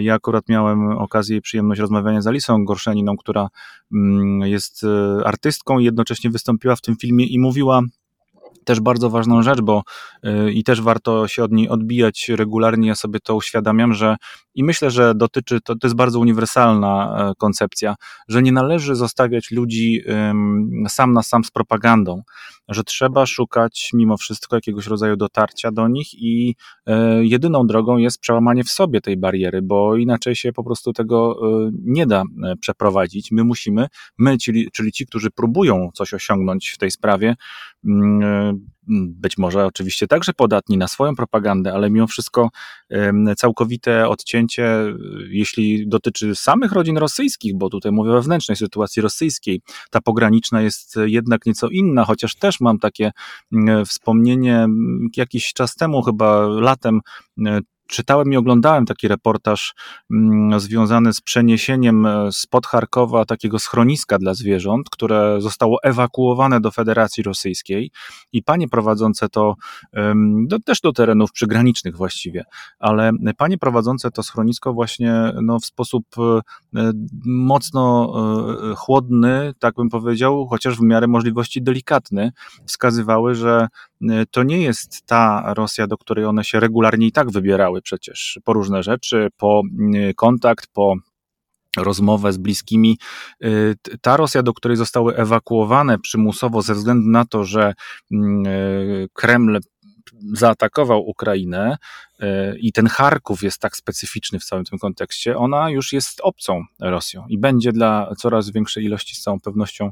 Ja akurat miałem okazję i przyjemność rozmawiania z Alisą Gorszeniną, która mm, jest artystką i jednocześnie wystąpiła w tym filmie i mówiła też bardzo ważną rzecz, bo y, i też warto się od niej odbijać regularnie. Ja sobie to uświadamiam, że i myślę, że dotyczy, to, to jest bardzo uniwersalna e, koncepcja, że nie należy zostawiać ludzi sam na sam z propagandą, że trzeba szukać mimo wszystko jakiegoś rodzaju dotarcia do nich i e, jedyną drogą jest przełamanie w sobie tej bariery, bo inaczej się po prostu tego e, nie da przeprowadzić. My musimy, my, czyli, czyli ci, którzy próbują coś osiągnąć w tej sprawie, mm, być może oczywiście także podatni na swoją propagandę, ale mimo wszystko całkowite odcięcie, jeśli dotyczy samych rodzin rosyjskich, bo tutaj mówię o wewnętrznej sytuacji rosyjskiej, ta pograniczna jest jednak nieco inna, chociaż też mam takie wspomnienie jakiś czas temu, chyba latem, czytałem i oglądałem taki reportaż mm, związany z przeniesieniem e, spod Charkowa takiego schroniska dla zwierząt, które zostało ewakuowane do Federacji Rosyjskiej. I panie prowadzące to do, też do terenów przygranicznych właściwie, ale panie prowadzące to schronisko właśnie no, w sposób e, mocno e, chłodny, tak bym powiedział, chociaż w miarę możliwości delikatny, wskazywały, że to nie jest ta Rosja, do której one się regularnie i tak wybierały przecież po różne rzeczy, po mm, kontakt, po rozmowę z bliskimi. Y, ta Rosja, do której zostały ewakuowane przymusowo ze względu na to, że mm, y, Kreml zaatakował Ukrainę e, i ten Charków jest tak specyficzny w całym tym kontekście, ona już jest obcą Rosją i będzie dla coraz większej ilości z całą pewnością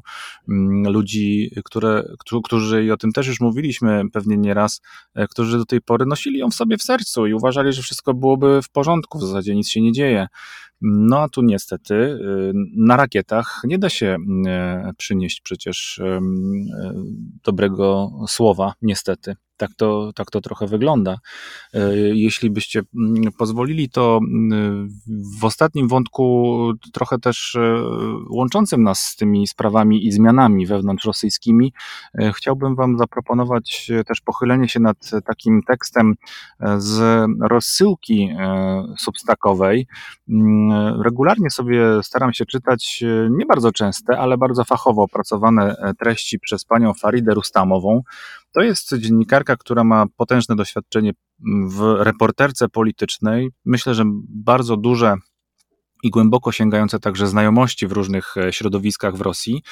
mm, ludzi, które, którzy, i o tym też już mówiliśmy pewnie nieraz, e, którzy do tej pory nosili ją w sobie w sercu i uważali, że wszystko byłoby w porządku, w zasadzie nic się nie dzieje. No a tu niestety y, na rakietach nie da się przynieść przecież dobrego słowa, niestety. Tak to, tak to trochę wygląda. Jeśli byście mm, pozwolili, to w ostatnim wątku, trochę też łączącym nas z tymi sprawami i zmianami wewnątrz rosyjskimi, chciałbym Wam zaproponować też pochylenie się nad takim tekstem z rozsyłki substakowej mm, Regularnie sobie staram się czytać e, nie bardzo częste, ale bardzo fachowo opracowane e, treści przez panią Faridę Rustamową. To jest dziennikarka, która ma potężne doświadczenie w reporterce politycznej. Myślę, że bardzo duże i głęboko sięgające także znajomości w różnych e, środowiskach w Rosji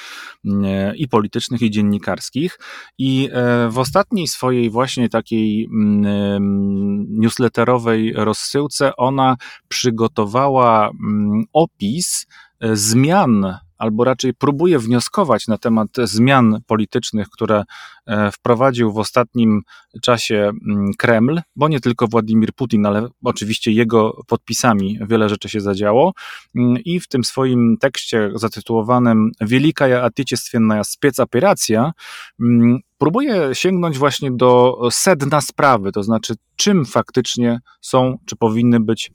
e, i politycznych, i dziennikarskich. I e, w ostatniej swojej właśnie takiej mm, newsletterowej rozsyłce ona przygotowała mm, opis zmian albo raczej próbuje wnioskować na temat zmian politycznych, które e, wprowadził w ostatnim czasie mm, Kreml, bo nie tylko Władimir Putin, ale oczywiście jego podpisami wiele rzeczy się zadziało. Mm, I w tym swoim tekście zatytułowanym Wielika Atyczestwienna Specoperacja mm, próbuje sięgnąć właśnie do sedna sprawy, to znaczy czym faktycznie są, czy powinny być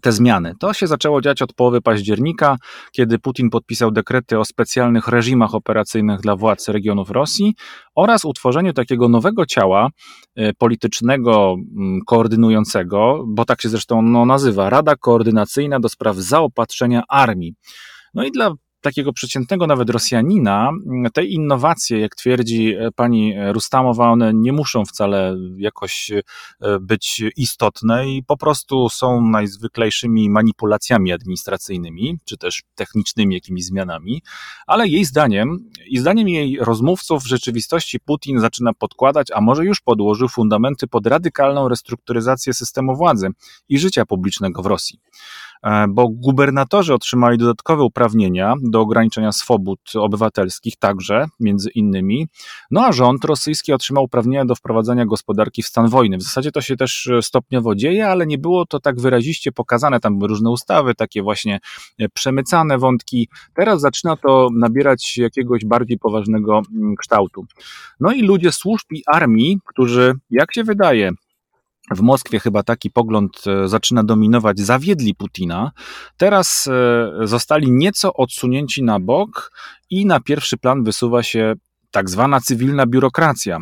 te zmiany. To się zaczęło dziać od połowy października, kiedy Putin podpisał dekrety o specjalnych reżimach operacyjnych dla władz regionów Rosji oraz utworzeniu takiego nowego ciała e, politycznego, mm, koordynującego, bo tak się zresztą no, nazywa Rada Koordynacyjna do spraw zaopatrzenia armii. No i dla takiego przeciętnego nawet Rosjanina, te innowacje, jak twierdzi e, pani Rustamowa, one nie muszą wcale jakoś e, być istotne i po prostu są najzwyklejszymi manipulacjami administracyjnymi, czy też technicznymi jakimiś zmianami, ale jej zdaniem i zdaniem jej rozmówców w rzeczywistości Putin zaczyna podkładać, a może już podłożył fundamenty pod radykalną restrukturyzację systemu władzy i życia publicznego w Rosji. E, bo gubernatorzy otrzymali dodatkowe uprawnienia do ograniczenia swobód obywatelskich, także między innymi, no a rząd rosyjski otrzymał uprawnienia do wprowadzania gospodarki w stan wojny. W zasadzie to się też e, stopniowo dzieje, ale nie było to tak wyraziście pokazane. Tam były różne ustawy, takie właśnie e, przemycane wątki. Teraz zaczyna to nabierać jakiegoś bardziej poważnego mm, kształtu. No i ludzie służb i armii, którzy, jak się wydaje, w Moskwie chyba taki pogląd e, zaczyna dominować, zawiedli Putina. Teraz e, zostali nieco odsunięci na bok i na pierwszy plan wysuwa się tak zwana cywilna biurokracja.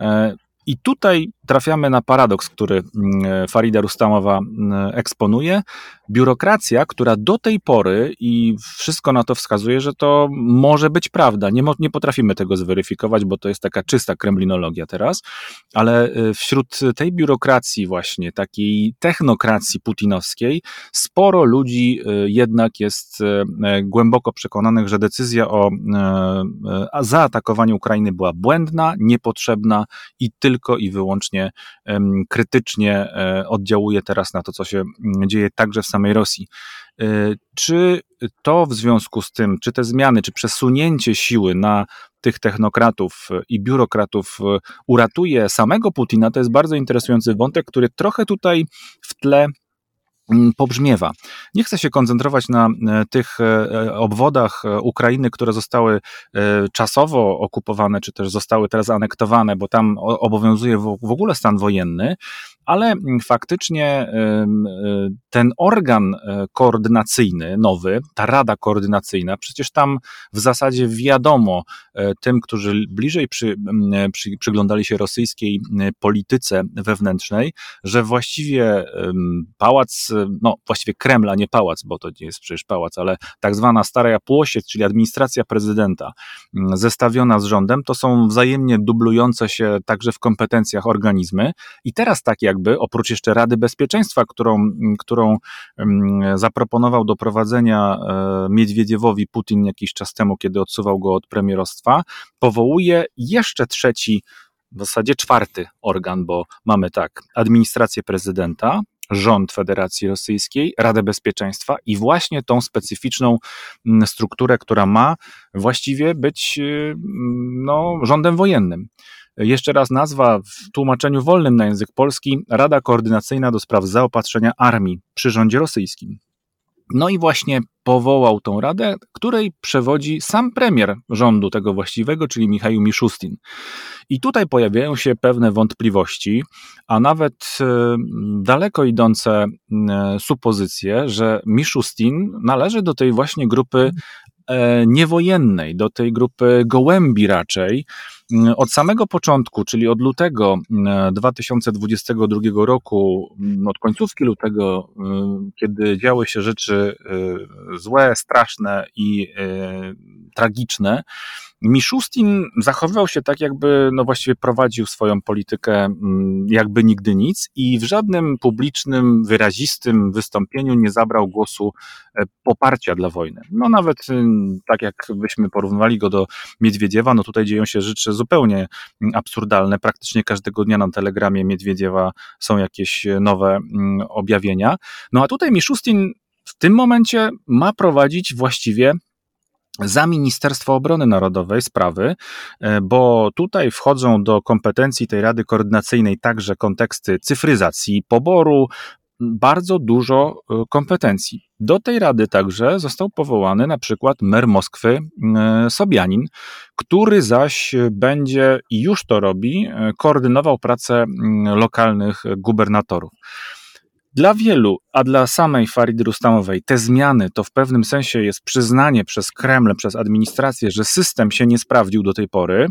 E, I tutaj trafiamy na paradoks, który mm, Farida Rustamowa mm, eksponuje. Biurokracja, która do tej pory i wszystko na to wskazuje, że to może być prawda. Nie, nie potrafimy tego zweryfikować, bo to jest taka czysta kremlinologia teraz, ale y, wśród tej biurokracji właśnie, takiej technokracji putinowskiej, sporo ludzi y, jednak jest głęboko przekonanych, że decyzja o zaatakowaniu Ukrainy była błędna, niepotrzebna i tylko i wyłącznie krytycznie, e, oddziałuje teraz na to, co się mm, dzieje także w samej Rosji. E, czy to w związku z tym, czy te zmiany, czy przesunięcie siły na tych technokratów i biurokratów e, uratuje samego Putina, to jest bardzo interesujący wątek, który trochę tutaj w tle pobrzmiewa. Nie chcę się koncentrować na e, tych e, obwodach e, Ukrainy, które zostały czasowo okupowane, czy też zostały teraz anektowane, bo tam obowiązuje w ogóle stan wojenny, ale faktycznie ten organ koordynacyjny nowy, ta rada koordynacyjna, przecież tam w zasadzie wiadomo tym, którzy bliżej przy, przy, przyglądali się rosyjskiej polityce wewnętrznej, że właściwie pałac no właściwie Kremla, nie pałac, bo to nie jest przecież pałac, ale tak zwana Stara Płosiec, czyli administracja prezydenta mm, zestawiona z rządem, to są wzajemnie dublujące się także w kompetencjach organizmy. I teraz tak jakby, oprócz jeszcze Rady Bezpieczeństwa, którą, którą zaproponował do prowadzenia e, Miedwiediewowi Putin jakiś czas temu, kiedy odsuwał go od premierostwa, powołuje jeszcze trzeci w zasadzie czwarty organ, bo mamy tak, administrację prezydenta, rząd Federacji Rosyjskiej, Radę Bezpieczeństwa i właśnie tą specyficzną strukturę, która ma właściwie być y, no, rządem wojennym. Jeszcze raz nazwa w tłumaczeniu wolnym na język polski Rada Koordynacyjna do spraw zaopatrzenia armii przy rządzie rosyjskim. No i właśnie powołał tą radę, której przewodzi sam premier rządu tego właściwego, czyli Michał Miszustin. I tutaj pojawiają się pewne wątpliwości, a nawet e, daleko idące e, supozycje, że Miszustin należy do tej właśnie grupy niewojennej, do tej grupy gołębi raczej, od samego początku, czyli od lutego 2022 mm, roku, mm, od końcówki lutego, mm, kiedy działy się rzeczy y, złe, straszne i y, tragiczne, Miszustin zachowywał się tak, jakby no właściwie prowadził swoją politykę jakby nigdy nic i w żadnym publicznym, wyrazistym wystąpieniu nie zabrał głosu e, poparcia dla wojny. No nawet tak jak byśmy porównywali go do Miedwiediewa, no tutaj dzieją się rzeczy zupełnie mm, absurdalne. Praktycznie każdego dnia na telegramie Miedwiediewa są jakieś nowe mm, objawienia. No a tutaj Miszustin w tym momencie ma prowadzić właściwie za Ministerstwo Obrony Narodowej sprawy, e, bo tutaj wchodzą do kompetencji tej Rady Koordynacyjnej także konteksty cyfryzacji poboru, bardzo dużo e, kompetencji. Do tej rady także został powołany na przykład mer Moskwy e, Sobianin, który zaś będzie i już to robi, koordynował pracę lokalnych gubernatorów. Dla wielu, a dla samej Faridy Rustamowej, te zmiany to w pewnym sensie jest przyznanie przez Kreml, przez administrację, że system się nie sprawdził do tej pory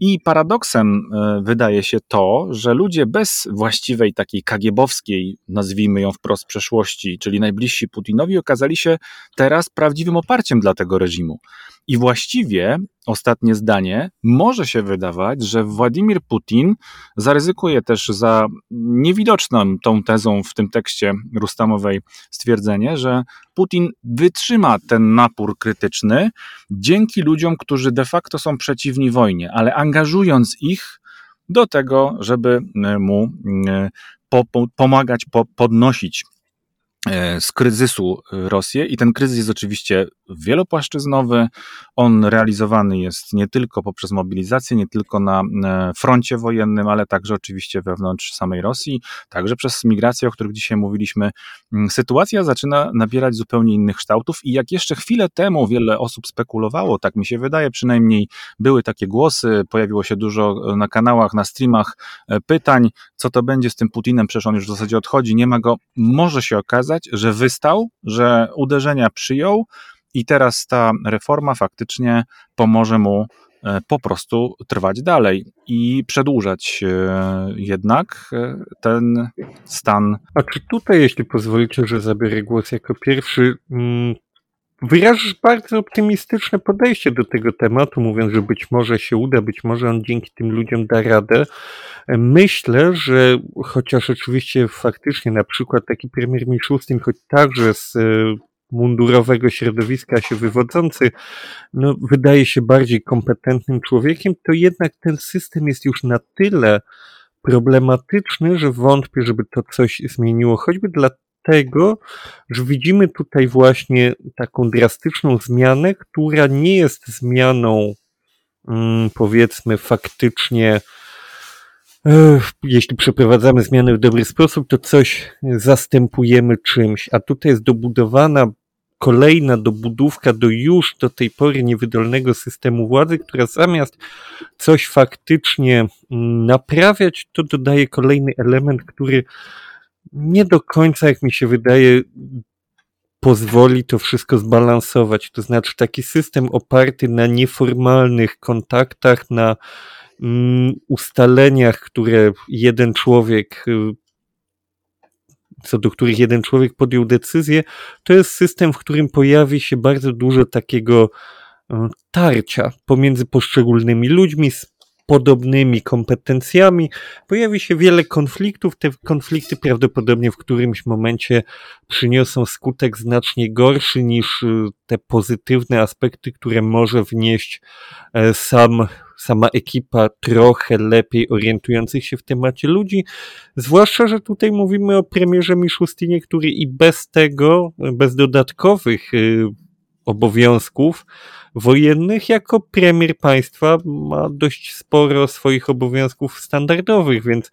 i paradoksem e, wydaje się to, że ludzie bez właściwej takiej kagiebowskiej, nazwijmy ją wprost, przeszłości, czyli najbliżsi Putinowi, okazali się teraz prawdziwym oparciem dla tego reżimu. I właściwie ostatnie zdanie, może się wydawać, że Władimir Putin zaryzykuje też za niewidoczną tą tezą w tym tekście Rustamowej stwierdzenie, że Putin wytrzyma ten napór krytyczny dzięki ludziom, którzy de facto są przeciwni wojnie, ale angażując ich do tego, żeby mu e, pomagać podnosić E, z kryzysu Rosję. I ten kryzys jest oczywiście wielopłaszczyznowy. On realizowany jest nie tylko poprzez mobilizację, nie tylko na e, froncie wojennym, ale także oczywiście wewnątrz samej Rosji, także przez migrację, o których dzisiaj mówiliśmy. Mm, sytuacja zaczyna nabierać zupełnie innych kształtów i jak jeszcze chwilę temu wiele osób spekulowało, tak mi się wydaje, przynajmniej były takie głosy, pojawiło się dużo na kanałach, na streamach pytań, co to będzie z tym Putinem, przecież on już w zasadzie odchodzi, nie ma go. Może się okazać, że wystał, że uderzenia przyjął i teraz ta reforma faktycznie pomoże mu e, po prostu trwać dalej i przedłużać e, jednak e, ten stan. A czy tutaj, jeśli pozwolicie, że zabiorę głos jako pierwszy, mm, wyrażasz bardzo optymistyczne podejście do tego tematu, mówiąc, że być może się uda, być może on dzięki tym ludziom da radę. Myślę, że chociaż oczywiście faktycznie na przykład taki premier Miszustin, choć także z mundurowego środowiska się wywodzący, no, wydaje się bardziej kompetentnym człowiekiem, to jednak ten system jest już na tyle problematyczny, że wątpię, żeby to coś zmieniło, choćby dla tego, że widzimy tutaj właśnie taką drastyczną zmianę, która nie jest zmianą, mm, powiedzmy, faktycznie, jeśli przeprowadzamy zmiany w dobry sposób, to coś zastępujemy czymś, a tutaj jest dobudowana kolejna dobudówka do już do tej pory niewydolnego systemu władzy, która zamiast coś faktycznie mm, naprawiać, to dodaje kolejny element, który nie do końca, jak mi się wydaje, pozwoli to wszystko zbalansować. To znaczy taki system oparty na nieformalnych kontaktach, na mm, ustaleniach, które jeden człowiek, y, co do których jeden człowiek podjął decyzję, to jest system, w którym pojawi się bardzo dużo takiego y, tarcia pomiędzy poszczególnymi ludźmi, podobnymi kompetencjami, pojawi się wiele konfliktów. Te konflikty prawdopodobnie w którymś momencie przyniosą skutek znacznie gorszy niż y, te pozytywne aspekty, które może wnieść e, sam sama ekipa trochę lepiej orientujących się w temacie ludzi, zwłaszcza, że tutaj mówimy o premierze Miszustinie, który i bez tego, bez dodatkowych y, obowiązków wojennych, jako premier państwa ma dość sporo swoich obowiązków standardowych, więc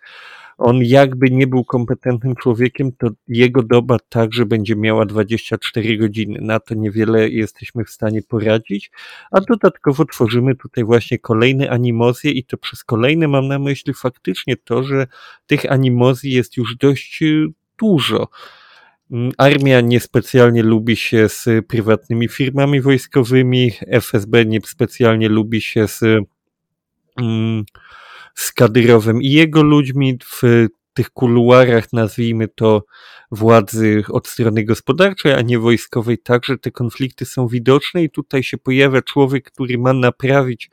on jakby nie był kompetentnym człowiekiem, to jego doba także będzie miała 24 godziny. Na to niewiele jesteśmy w stanie poradzić, a dodatkowo tworzymy tutaj właśnie kolejne animozje i to przez kolejne mam na myśli faktycznie to, że tych animozji jest już dość y, dużo. Mm, armia niespecjalnie lubi się z prywatnymi firmami wojskowymi, FSB niespecjalnie lubi się z, mm, z Kadyrowem i jego ludźmi. W tych kuluarach, nazwijmy to, władzy od strony gospodarczej, a nie wojskowej, także te konflikty są widoczne i tutaj się pojawia człowiek, który ma naprawić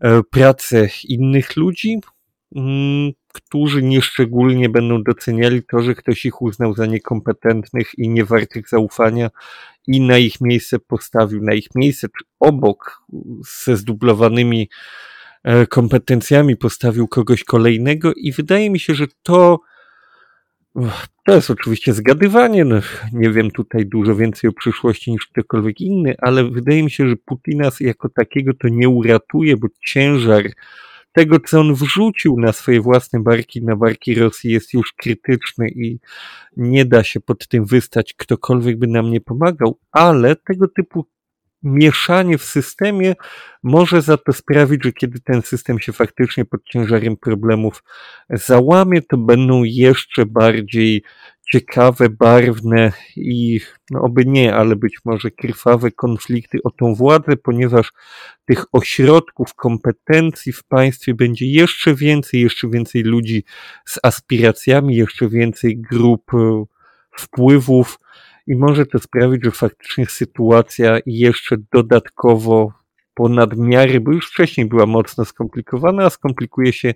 e, pracę innych ludzi, mm, którzy nieszczególnie będą doceniali to, że ktoś ich uznał za niekompetentnych i niewartych zaufania i na ich miejsce postawił, na ich miejsce czy obok ze zdublowanymi kompetencjami postawił kogoś kolejnego i wydaje mi się, że to to jest oczywiście zgadywanie, no, nie wiem tutaj dużo więcej o przyszłości niż ktokolwiek inny, ale wydaje mi się, że Putina jako takiego to nie uratuje, bo ciężar tego, co on wrzucił na swoje własne barki, na barki Rosji jest już krytyczny i nie da się pod tym wystać, ktokolwiek by nam nie pomagał, ale tego typu mieszanie w systemie może za to sprawić, że kiedy ten system się faktycznie pod ciężarem problemów załamie, to będą jeszcze bardziej ciekawe, barwne i no oby nie, ale być może krwawe konflikty o tą władzę, ponieważ tych ośrodków kompetencji w państwie będzie jeszcze więcej, jeszcze więcej ludzi z aspiracjami, jeszcze więcej grup e, wpływów i może to sprawić, że faktycznie sytuacja jeszcze dodatkowo ponad miary, bo już wcześniej była mocno skomplikowana, a skomplikuje się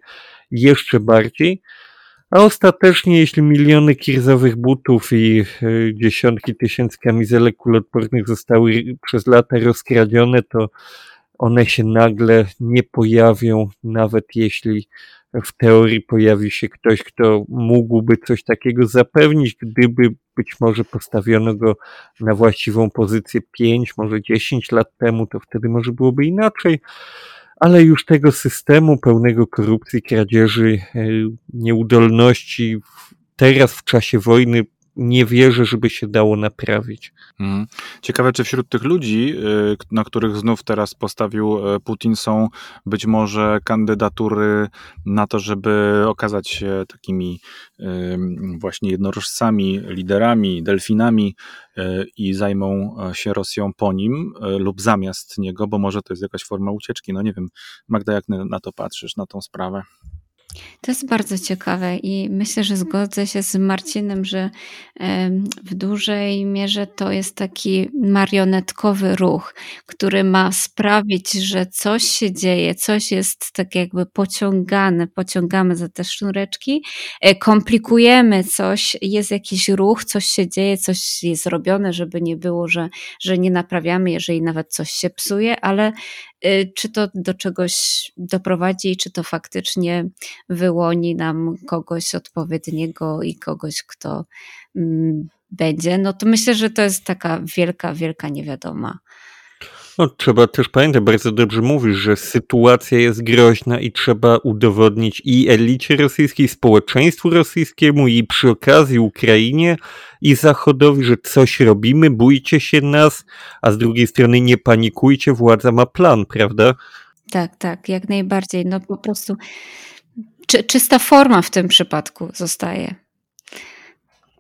jeszcze bardziej. A ostatecznie, jeśli miliony kirzowych butów i e, dziesiątki tysięcy kamizelek kulotpornych zostały przez lata rozkradzione, to one się nagle nie pojawią, nawet jeśli w teorii pojawi się ktoś, kto mógłby coś takiego zapewnić, gdyby być może postawiono go na właściwą pozycję 5, może 10 lat temu, to wtedy może byłoby inaczej. Ale już tego systemu pełnego korupcji, kradzieży, e, nieudolności teraz w czasie wojny nie wierzę, żeby się dało naprawić. Mhm. Ciekawe, czy wśród tych ludzi, y, na których znów teraz postawił e, Putin, są być może kandydatury na to, żeby okazać się takimi właśnie jednorożcami, liderami, delfinami e, i zajmą e, się Rosją po nim lub zamiast niego, bo może to jest jakaś forma ucieczki. No nie wiem, Magda, jak na to patrzysz, na tą sprawę? To jest bardzo ciekawe i myślę, że zgodzę się z Marcinem, że w dużej mierze to jest taki marionetkowy ruch, który ma sprawić, że coś się dzieje, coś jest tak jakby pociągane, pociągamy za te sznureczki, e, komplikujemy coś, jest jakiś ruch, coś się dzieje, coś jest robione, żeby nie było, że, że nie naprawiamy, jeżeli nawet coś się psuje, ale y, czy to do czegoś doprowadzi, czy to faktycznie wyłoni nam kogoś odpowiedniego i kogoś, kto mm, będzie, no to myślę, że to jest taka wielka, wielka niewiadoma. No, trzeba też pamiętać, bardzo dobrze mówisz, że sytuacja jest groźna i trzeba udowodnić i elicie rosyjskiej, społeczeństwu rosyjskiemu, i przy okazji Ukrainie i Zachodowi, że coś robimy, bójcie się nas, a z drugiej strony nie panikujcie, władza ma plan, prawda? Tak, tak, jak najbardziej. No po prostu czy, czysta forma w tym przypadku zostaje.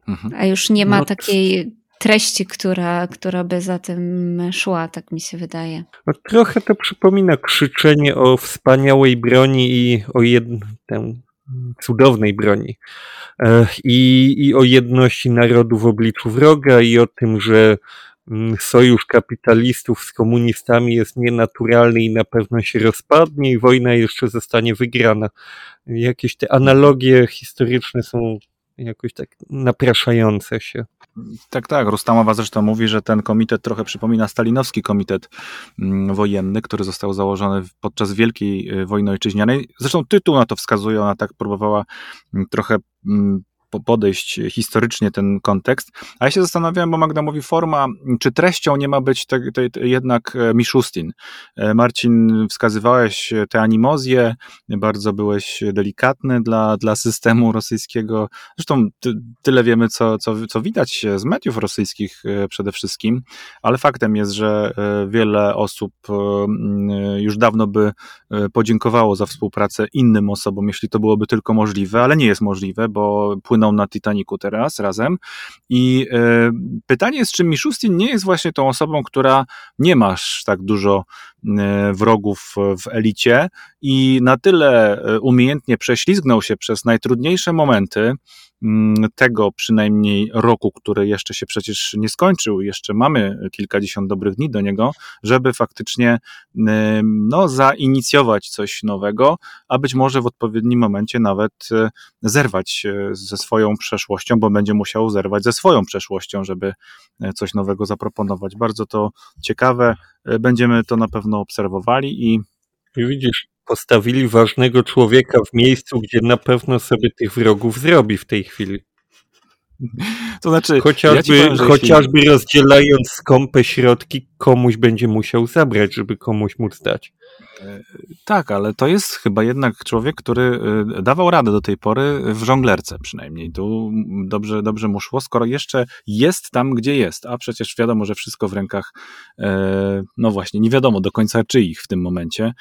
Mhm. A już nie ma no, takiej treści, która, która by za tym szła, tak mi się wydaje. No, trochę to przypomina krzyczenie o wspaniałej broni i o jednej cudownej broni. I, I o jedności narodu w obliczu wroga, i o tym, że sojusz kapitalistów z komunistami jest nienaturalny i na pewno się rozpadnie i wojna jeszcze zostanie wygrana. Jakieś te analogie historyczne są jakoś tak napraszające się. Tak, tak. Rustamowa zresztą mówi, że ten komitet trochę przypomina stalinowski komitet mm, wojenny, który został założony podczas Wielkiej y, Wojny Ojczyźnianej. Zresztą tytuł na to wskazuje, ona tak próbowała mm, trochę podejść historycznie ten kontekst. A ja się zastanawiałem, bo Magda mówi forma, czy treścią nie ma być te, te, te jednak e, Miszustin. E, Marcin, wskazywałeś te animozje, bardzo byłeś delikatny dla, dla systemu rosyjskiego. Zresztą ty, tyle wiemy, co, co, co widać z mediów rosyjskich e, przede wszystkim, ale faktem jest, że wiele osób już dawno by podziękowało za współpracę innym osobom, jeśli to byłoby tylko możliwe, ale nie jest możliwe, bo płyn płyną na Titaniku teraz razem. I e, pytanie jest, czy Miszustin nie jest właśnie tą osobą, która nie masz tak dużo e, wrogów w elicie i na tyle e, umiejętnie prześlizgnął się przez najtrudniejsze momenty, tego przynajmniej roku, który jeszcze się przecież nie skończył, jeszcze mamy kilkadziesiąt dobrych dni do niego, żeby faktycznie no, zainicjować coś nowego, a być może w odpowiednim momencie nawet e, zerwać ze swoją przeszłością, bo będzie musiał zerwać ze swoją przeszłością, żeby e, coś nowego zaproponować. Bardzo to ciekawe, e, będziemy to na pewno obserwowali i Widzisz, postawili ważnego człowieka w miejscu, gdzie na pewno sobie tych wrogów zrobi w tej chwili. To znaczy, chociażby, ja powiem, chociażby jeśli... rozdzielając skąpe środki, komuś będzie musiał zabrać, żeby komuś móc dać. Tak, ale to jest chyba jednak człowiek, który y, dawał radę do tej pory w żonglerce przynajmniej. Tu dobrze, dobrze mu szło, skoro jeszcze jest tam, gdzie jest, a przecież wiadomo, że wszystko w rękach, e, no właśnie, nie wiadomo do końca czyich w tym momencie.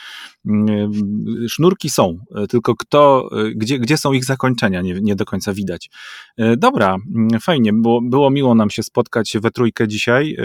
Mm, sznurki są, tylko kto, gdzie, gdzie są ich zakończenia, nie, nie do końca widać. E, dobra, fajnie, było, było miło nam się spotkać we trójkę dzisiaj.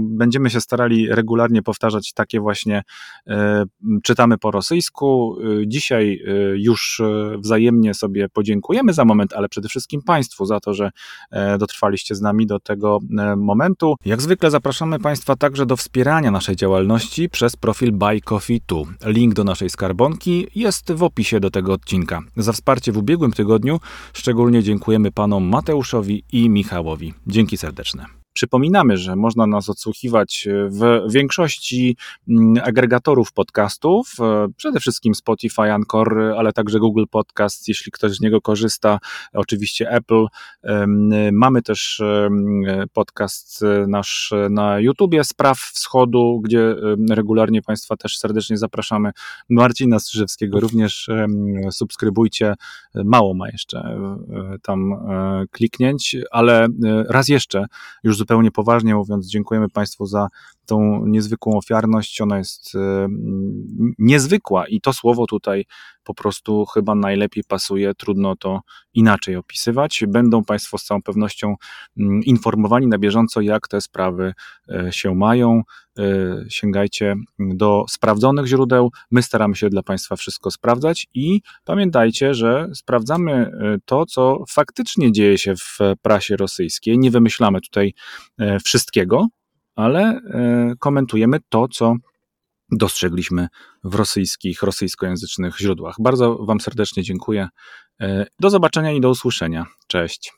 Będziemy się starali regularnie powtarzać takie właśnie e, czytamy po rosyjsku. Y, dzisiaj y, już wzajemnie sobie podziękujemy za moment, ale przede wszystkim Państwu za to, że e, dotrwaliście z nami do tego e, momentu. Jak zwykle zapraszamy Państwa także do wspierania naszej działalności przez profil Buy Coffee 2. Link do naszej skarbonki jest w opisie do tego odcinka. Za wsparcie w ubiegłym tygodniu szczególnie dziękujemy panom Mateuszowi i Michałowi. Dzięki serdeczne. Przypominamy, że można nas odsłuchiwać w większości mm, agregatorów podcastów, przede wszystkim Spotify, Anchor, ale także Google Podcast, jeśli ktoś z niego korzysta, oczywiście Apple. Mamy też podcast nasz na YouTubie Spraw Wschodu, gdzie regularnie Państwa też serdecznie zapraszamy. Marcina Strzyżewskiego również subskrybujcie. Mało ma jeszcze e, tam e, kliknięć, ale e, raz jeszcze, już poważnie mówiąc, dziękujemy Państwu za tą niezwykłą ofiarność. Ona jest niezwykła i to słowo tutaj po prostu chyba najlepiej pasuje. Trudno to inaczej opisywać. Będą Państwo z całą pewnością mm, informowani na bieżąco, jak te sprawy się mają. Sięgajcie do sprawdzonych źródeł. My staramy się dla Państwa wszystko sprawdzać i pamiętajcie, że sprawdzamy to, co faktycznie dzieje się w prasie rosyjskiej. Nie wymyślamy tutaj wszystkiego, ale e, komentujemy to, co dostrzegliśmy w rosyjskich, rosyjskojęzycznych źródłach. Bardzo Wam serdecznie dziękuję. E, do zobaczenia i do usłyszenia. Cześć.